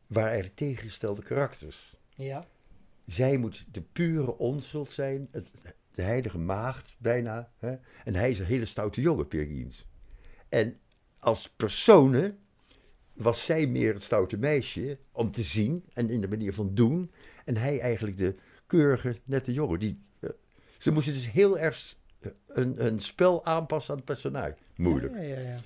waren eigenlijk tegengestelde karakters. Ja. Zij moet de pure onschuld zijn, het, de heilige maagd bijna. Hè? En hij is een hele stoute jongen, Peer. En als personen was zij meer het stoute meisje om te zien en in de manier van doen. En hij eigenlijk de keurige, nette jongen. Die, eh, ze moesten dus heel erg eh, een, een spel aanpassen aan het personage. Moeilijk. Ja, ja, ja.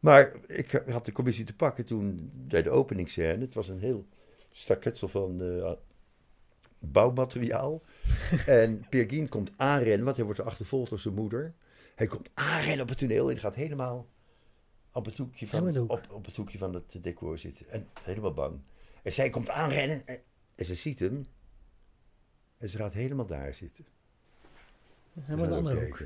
Maar ik had de commissie te pakken toen bij de openingsscène. Het was een heel staketsel van eh, bouwmateriaal. en Peer Gynt komt aanrennen, want hij wordt achtervolgd door zijn moeder. Hij komt aanrennen op het toneel en gaat helemaal op het hoekje van, hoek. op, op het hoekje van het decor zitten. En helemaal bang. En zij komt aanrennen en, en ze ziet hem. En ze gaat helemaal daar zitten. Helemaal de andere hoek.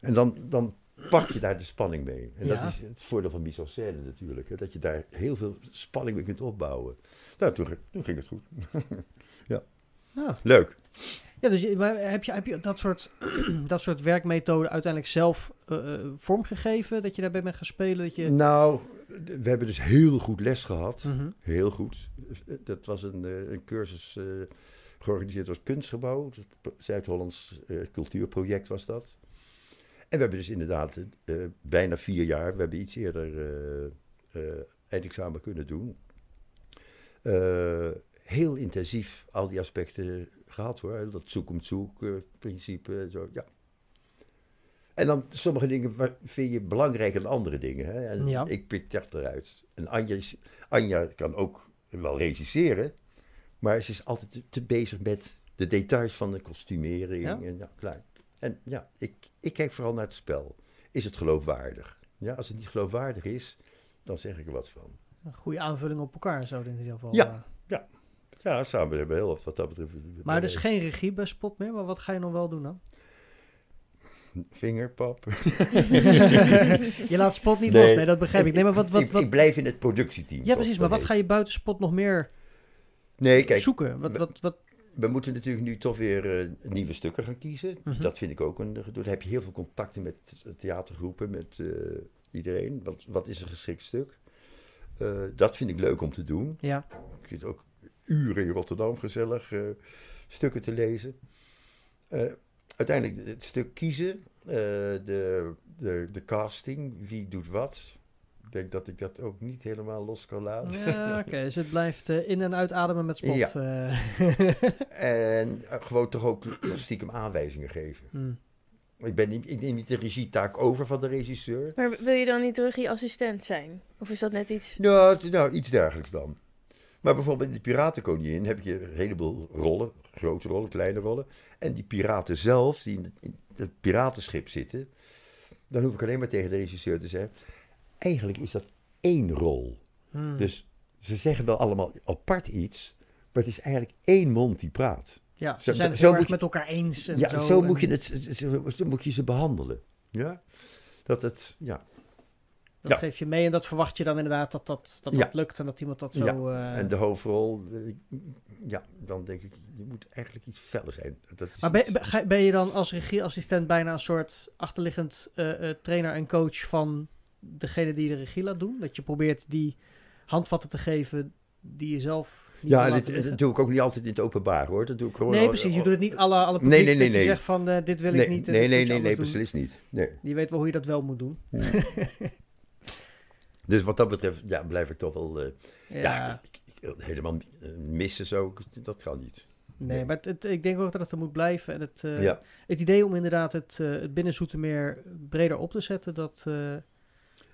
En dan, dan pak je daar de spanning mee. En Ja. dat is het voordeel van mise en scène natuurlijk. Hè, dat je daar heel veel spanning mee kunt opbouwen. Nou, toen, ging- toen ging het goed. Ah. Leuk. Ja, dus je- maar heb je, heb je dat, soort, dat soort werkmethoden uiteindelijk zelf eh, eh, vormgegeven? Dat je daarbij bent gaan spelen? Dat je... Nou, we hebben dus heel goed les gehad. Mhm. Heel goed. Dat was een, eh, een cursus eh, georganiseerd door het Kunstgebouw. Het Zuid-Hollands eh, cultuurproject was dat. En we hebben dus inderdaad eh, bijna vier jaar, we hebben iets eerder eh eh, eindexamen kunnen doen. Eh, heel intensief al die aspecten gehad hoor. Dat zoek om zoek principe en zo, ja. En dan sommige dingen vind je belangrijker dan andere dingen. Hè? En Ja. ik pik dat eruit. En Anja, is- Anja kan ook wel regisseren, maar ze is altijd te, te bezig met de details van de kostumering. Ja. En, ja, klaar. en ja, ik, ik kijk vooral naar het spel. Is het geloofwaardig? Ja, als het niet geloofwaardig is, dan zeg ik er wat van. Een goede aanvulling op elkaar zo in ieder geval. Ja. eh. Ja, samen hebben we heel wat wat dat betreft. Maar dus geen regie bij Spot meer, maar wat ga je nog wel doen dan? Vingerpap. je laat Spot niet Nee. los, nee, dat begrijp ik. Nee, maar wat, wat, ik, wat... ik blijf in het productieteam. Ja, precies, maar wat heet. ga je buiten Spot nog meer Nee, kijk, zoeken? Wat, we- wat, wat... we moeten natuurlijk nu toch weer eh, nieuwe stukken gaan kiezen. Mhm. Dat vind ik ook een gedoe. Dan heb je heel veel contacten met theatergroepen, met eh, iedereen. Wat, wat is een geschikt stuk? Eh, dat vind ik leuk om te doen. Ja, Ik zit ook uren in Rotterdam gezellig eh, stukken te lezen. Eh, uiteindelijk het stuk kiezen, eh, de, de, de casting, wie doet wat. Ik denk dat ik dat ook niet helemaal los kan laten. ja oké. Dus het blijft in- en uitademen met Spot. Ja. eh. En gewoon toch ook stiekem aanwijzingen geven. Hmm. Ik, ben niet, ik neem niet de regietaak over van de regisseur. Maar wil je dan niet regieassistent zijn? Of is dat net iets? Nou, nou iets dergelijks dan. Maar bijvoorbeeld in de Piratenkoningin heb je een heleboel rollen, grote rollen, kleine rollen. En die piraten zelf, die in het, piratenschip zitten, dan hoef ik alleen maar tegen de regisseur te zeggen, eigenlijk is dat één rol. Hmm. Dus ze zeggen wel allemaal apart iets, maar het is eigenlijk één mond die praat. ja, ze zijn het zo erg je- met elkaar eens. En ja, zo, zo, en- moet je het, zo, zo moet je ze behandelen. Ja? Dat het, ja. Dat Ja. geef je mee en dat verwacht je dan inderdaad dat dat, dat, Ja. lukt en dat iemand dat zo... Ja, eh, En de hoofdrol, eh, ja, dan denk ik, je moet eigenlijk iets feller zijn. Dat is Maar ben, iets- ben- je dan als regieassistent bijna een soort achterliggend eh, trainer en coach van degene die de regie laat doen? Dat je probeert die handvatten te geven die je zelf niet ja, dit, dat doe ik ook niet altijd in het openbaar hoor. Dat doe ik gewoon Nee, precies. Je doet het niet alle, alle Nee, publiek nee, nee, je nee. zegt van eh, dit wil nee, ik niet. Nee, nee, je nee, nee, doen. beslist niet. Nee. Je weet wel hoe je dat wel moet doen. Dus wat dat betreft, ja, blijf ik toch wel, eh, Ja, ja, ik- ik- helemaal eh, missen zo, dat kan niet. nee, maar het, het- ik denk ook dat het er moet blijven. En het, eh, ja. het idee om inderdaad het, eh het binnen Zoetermeer breder op te zetten, dat,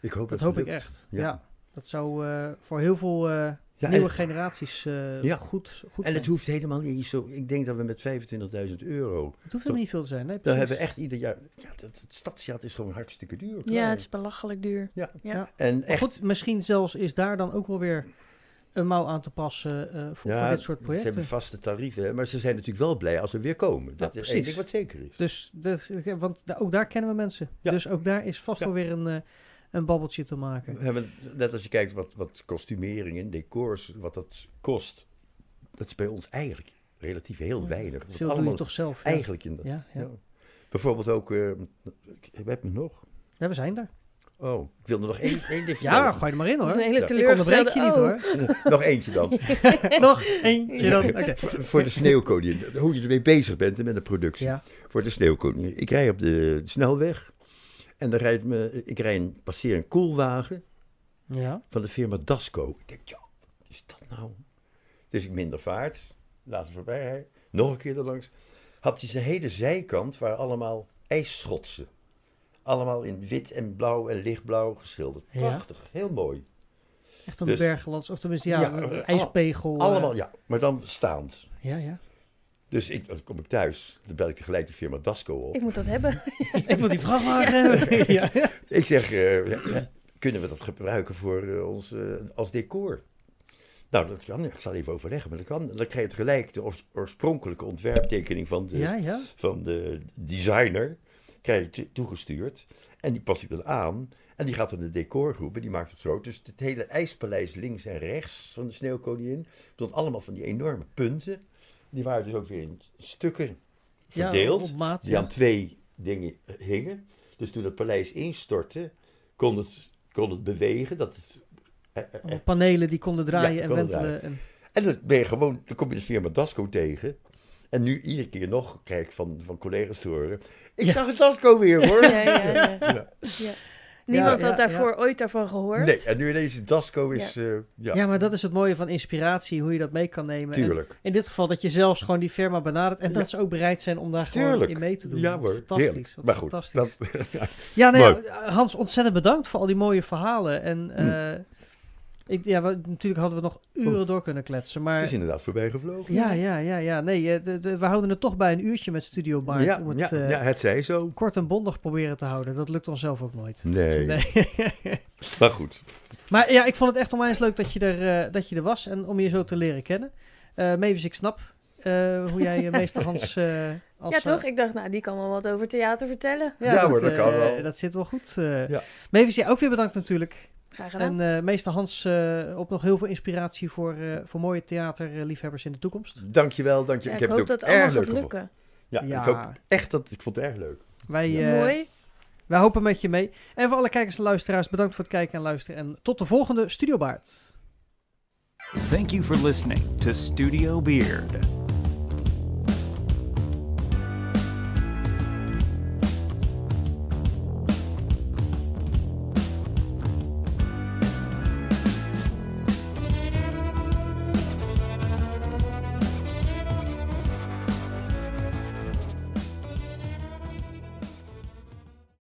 Ik hoop dat dat hoop ik echt. Ja. Ja. Dat zou voor heel veel Ja, nieuwe en, generaties eh, Ja. goed, goed en zijn. het hoeft helemaal niet zo, ik denk dat we met 25.000 euro, Het hoeft helemaal niet veel te zijn. Nee, dan hebben we echt ieder jaar, ja, dat, het stadsjaat is gewoon hartstikke duur. Ja, het is belachelijk duur. Ja. Ja. En Maar echt, goed, misschien zelfs is daar dan ook wel weer een mouw aan te passen eh, voor, ja, voor dit soort Ze projecten. hebben vaste tarieven, maar ze zijn natuurlijk wel blij als we weer komen. Dat is één precies. ding wat zeker is. Dus, dat, want da- ook daar kennen we mensen. Ja. Dus ook daar is vast Ja. wel weer een, eh, een babbeltje te maken. We hebben, net als je kijkt wat, wat kostumeringen, decors, wat dat kost. Dat is bij ons eigenlijk relatief heel weinig. Veel doe je toch zelf. Ja. eigenlijk in dat. Ja, ja. ja. Bijvoorbeeld ook, eh ik heb me nog. Ja, we zijn er. Oh, ik wilde nog één, één ding Ja, gooi er maar in Dat hoor. is een hele Ja. Ik onderbreek teleurgestelde... je niet oh. hoor. nog eentje dan. Nog eentje dan. Oké. Voor, voor de sneeuwkoningin. Hoe je ermee bezig bent met de productie. Ja. Voor de sneeuwkoningin. Ik rij op de snelweg. En dan rijdt me, ik rij een, passeer een koelwagen ja. van de firma Dasco. Ik denk, ja, wat is dat nou? Dus ik minder vaart, laat het voorbij rijden. Nog een keer erlangs. Had hij zijn hele zijkant waar allemaal ijsschotsen. Allemaal in wit en blauw en lichtblauw geschilderd. Ja. Prachtig, heel mooi. Echt een Dus- berglands, of tenminste ja, eh, ijspegel. eh, Allemaal, ja, maar dan staand. Ja, ja. Dus ik, dan kom ik thuis, dan bel ik tegelijk de firma Dasco op. Ik moet dat hebben. Ik wil die vrachtwagen hebben. ja. Ik zeg, eh, kunnen we dat gebruiken voor eh, ons eh, als decor? Nou, dat kan. Ik zal even overleggen, maar dat kan. Dan krijg je gelijk de oors- oorspronkelijke ontwerptekening van de, ja, ja. van de designer. Krijg je to- toegestuurd. En die pas ik dan aan. En die gaat dan de decorgroep en die maakt het groot. Dus het hele ijspaleis links en rechts van de Sneeuwkoningin. stond allemaal van die enorme punten. Die waren dus ook weer in stukken verdeeld. Ja, op maat. die ja. aan twee dingen hingen. Dus toen het paleis instortte, kon het, kon het bewegen. Dat het, eh, eh, panelen die konden draaien Ja, en konden wentelen. En, En dan ben je gewoon, dan kom je de firma Dasco tegen. En nu iedere keer nog krijg ik van, van collega's te horen. Ik Ja. zag het Dasco weer hoor. Ja, ja, ja. Ja. Ja. Niemand ja, had daarvoor ooit daarvan gehoord. Nee, en nu ineens Dasco is, eh, ja, ja. maar dat is het mooie van inspiratie, hoe je dat mee kan nemen. En tuurlijk. in dit geval dat je zelfs gewoon die firma benadert en Ja. dat ze ook bereid zijn om daar gewoon Tuurlijk. in mee te doen. Ja Dat is hoor, fantastisch. Maar goed, fantastisch. dat, ja. Ja, nou Hans, ontzettend bedankt voor al die mooie verhalen. En Hm. Ik, ja, we, natuurlijk hadden we nog uren door kunnen kletsen, maar... het is inderdaad voorbij gevlogen. Ja, ja, ja, ja. Nee, eh, de- de- we houden het toch bij een uurtje met Studio Bart. ja, om het ja, eh, ja, het zij zo. kort en bondig proberen te houden. Dat lukt ons zelf ook nooit. Nee, Nee. maar goed. maar ja, ik vond het echt onwijs leuk dat je er, eh, dat je er was en om je zo te leren kennen. Eh Mavis, ik snap eh, hoe jij eh, meester Hans... eh, als, ja, toch? Ik dacht, nou, die kan wel wat over theater vertellen. Ja, hoor, dat eh, kan wel. Dat zit wel goed. eh. Ja. Mavis, jij ook weer bedankt natuurlijk. Graag gedaan. En eh, meester Hans eh, op nog heel veel inspiratie voor, eh, voor mooie theaterliefhebbers in de toekomst. Dankjewel, dank je. Ja, ik ik heb hoop het dat ook het erg allemaal leuk gaat lukken. Ja, Ja. ik hoop echt dat ik vond het erg leuk. Wij, eh, Mooi. wij hopen met je mee. En voor alle kijkers en luisteraars, bedankt voor het kijken en luisteren. En tot de volgende Studio Baard. Thank you for listening to Studio Beard.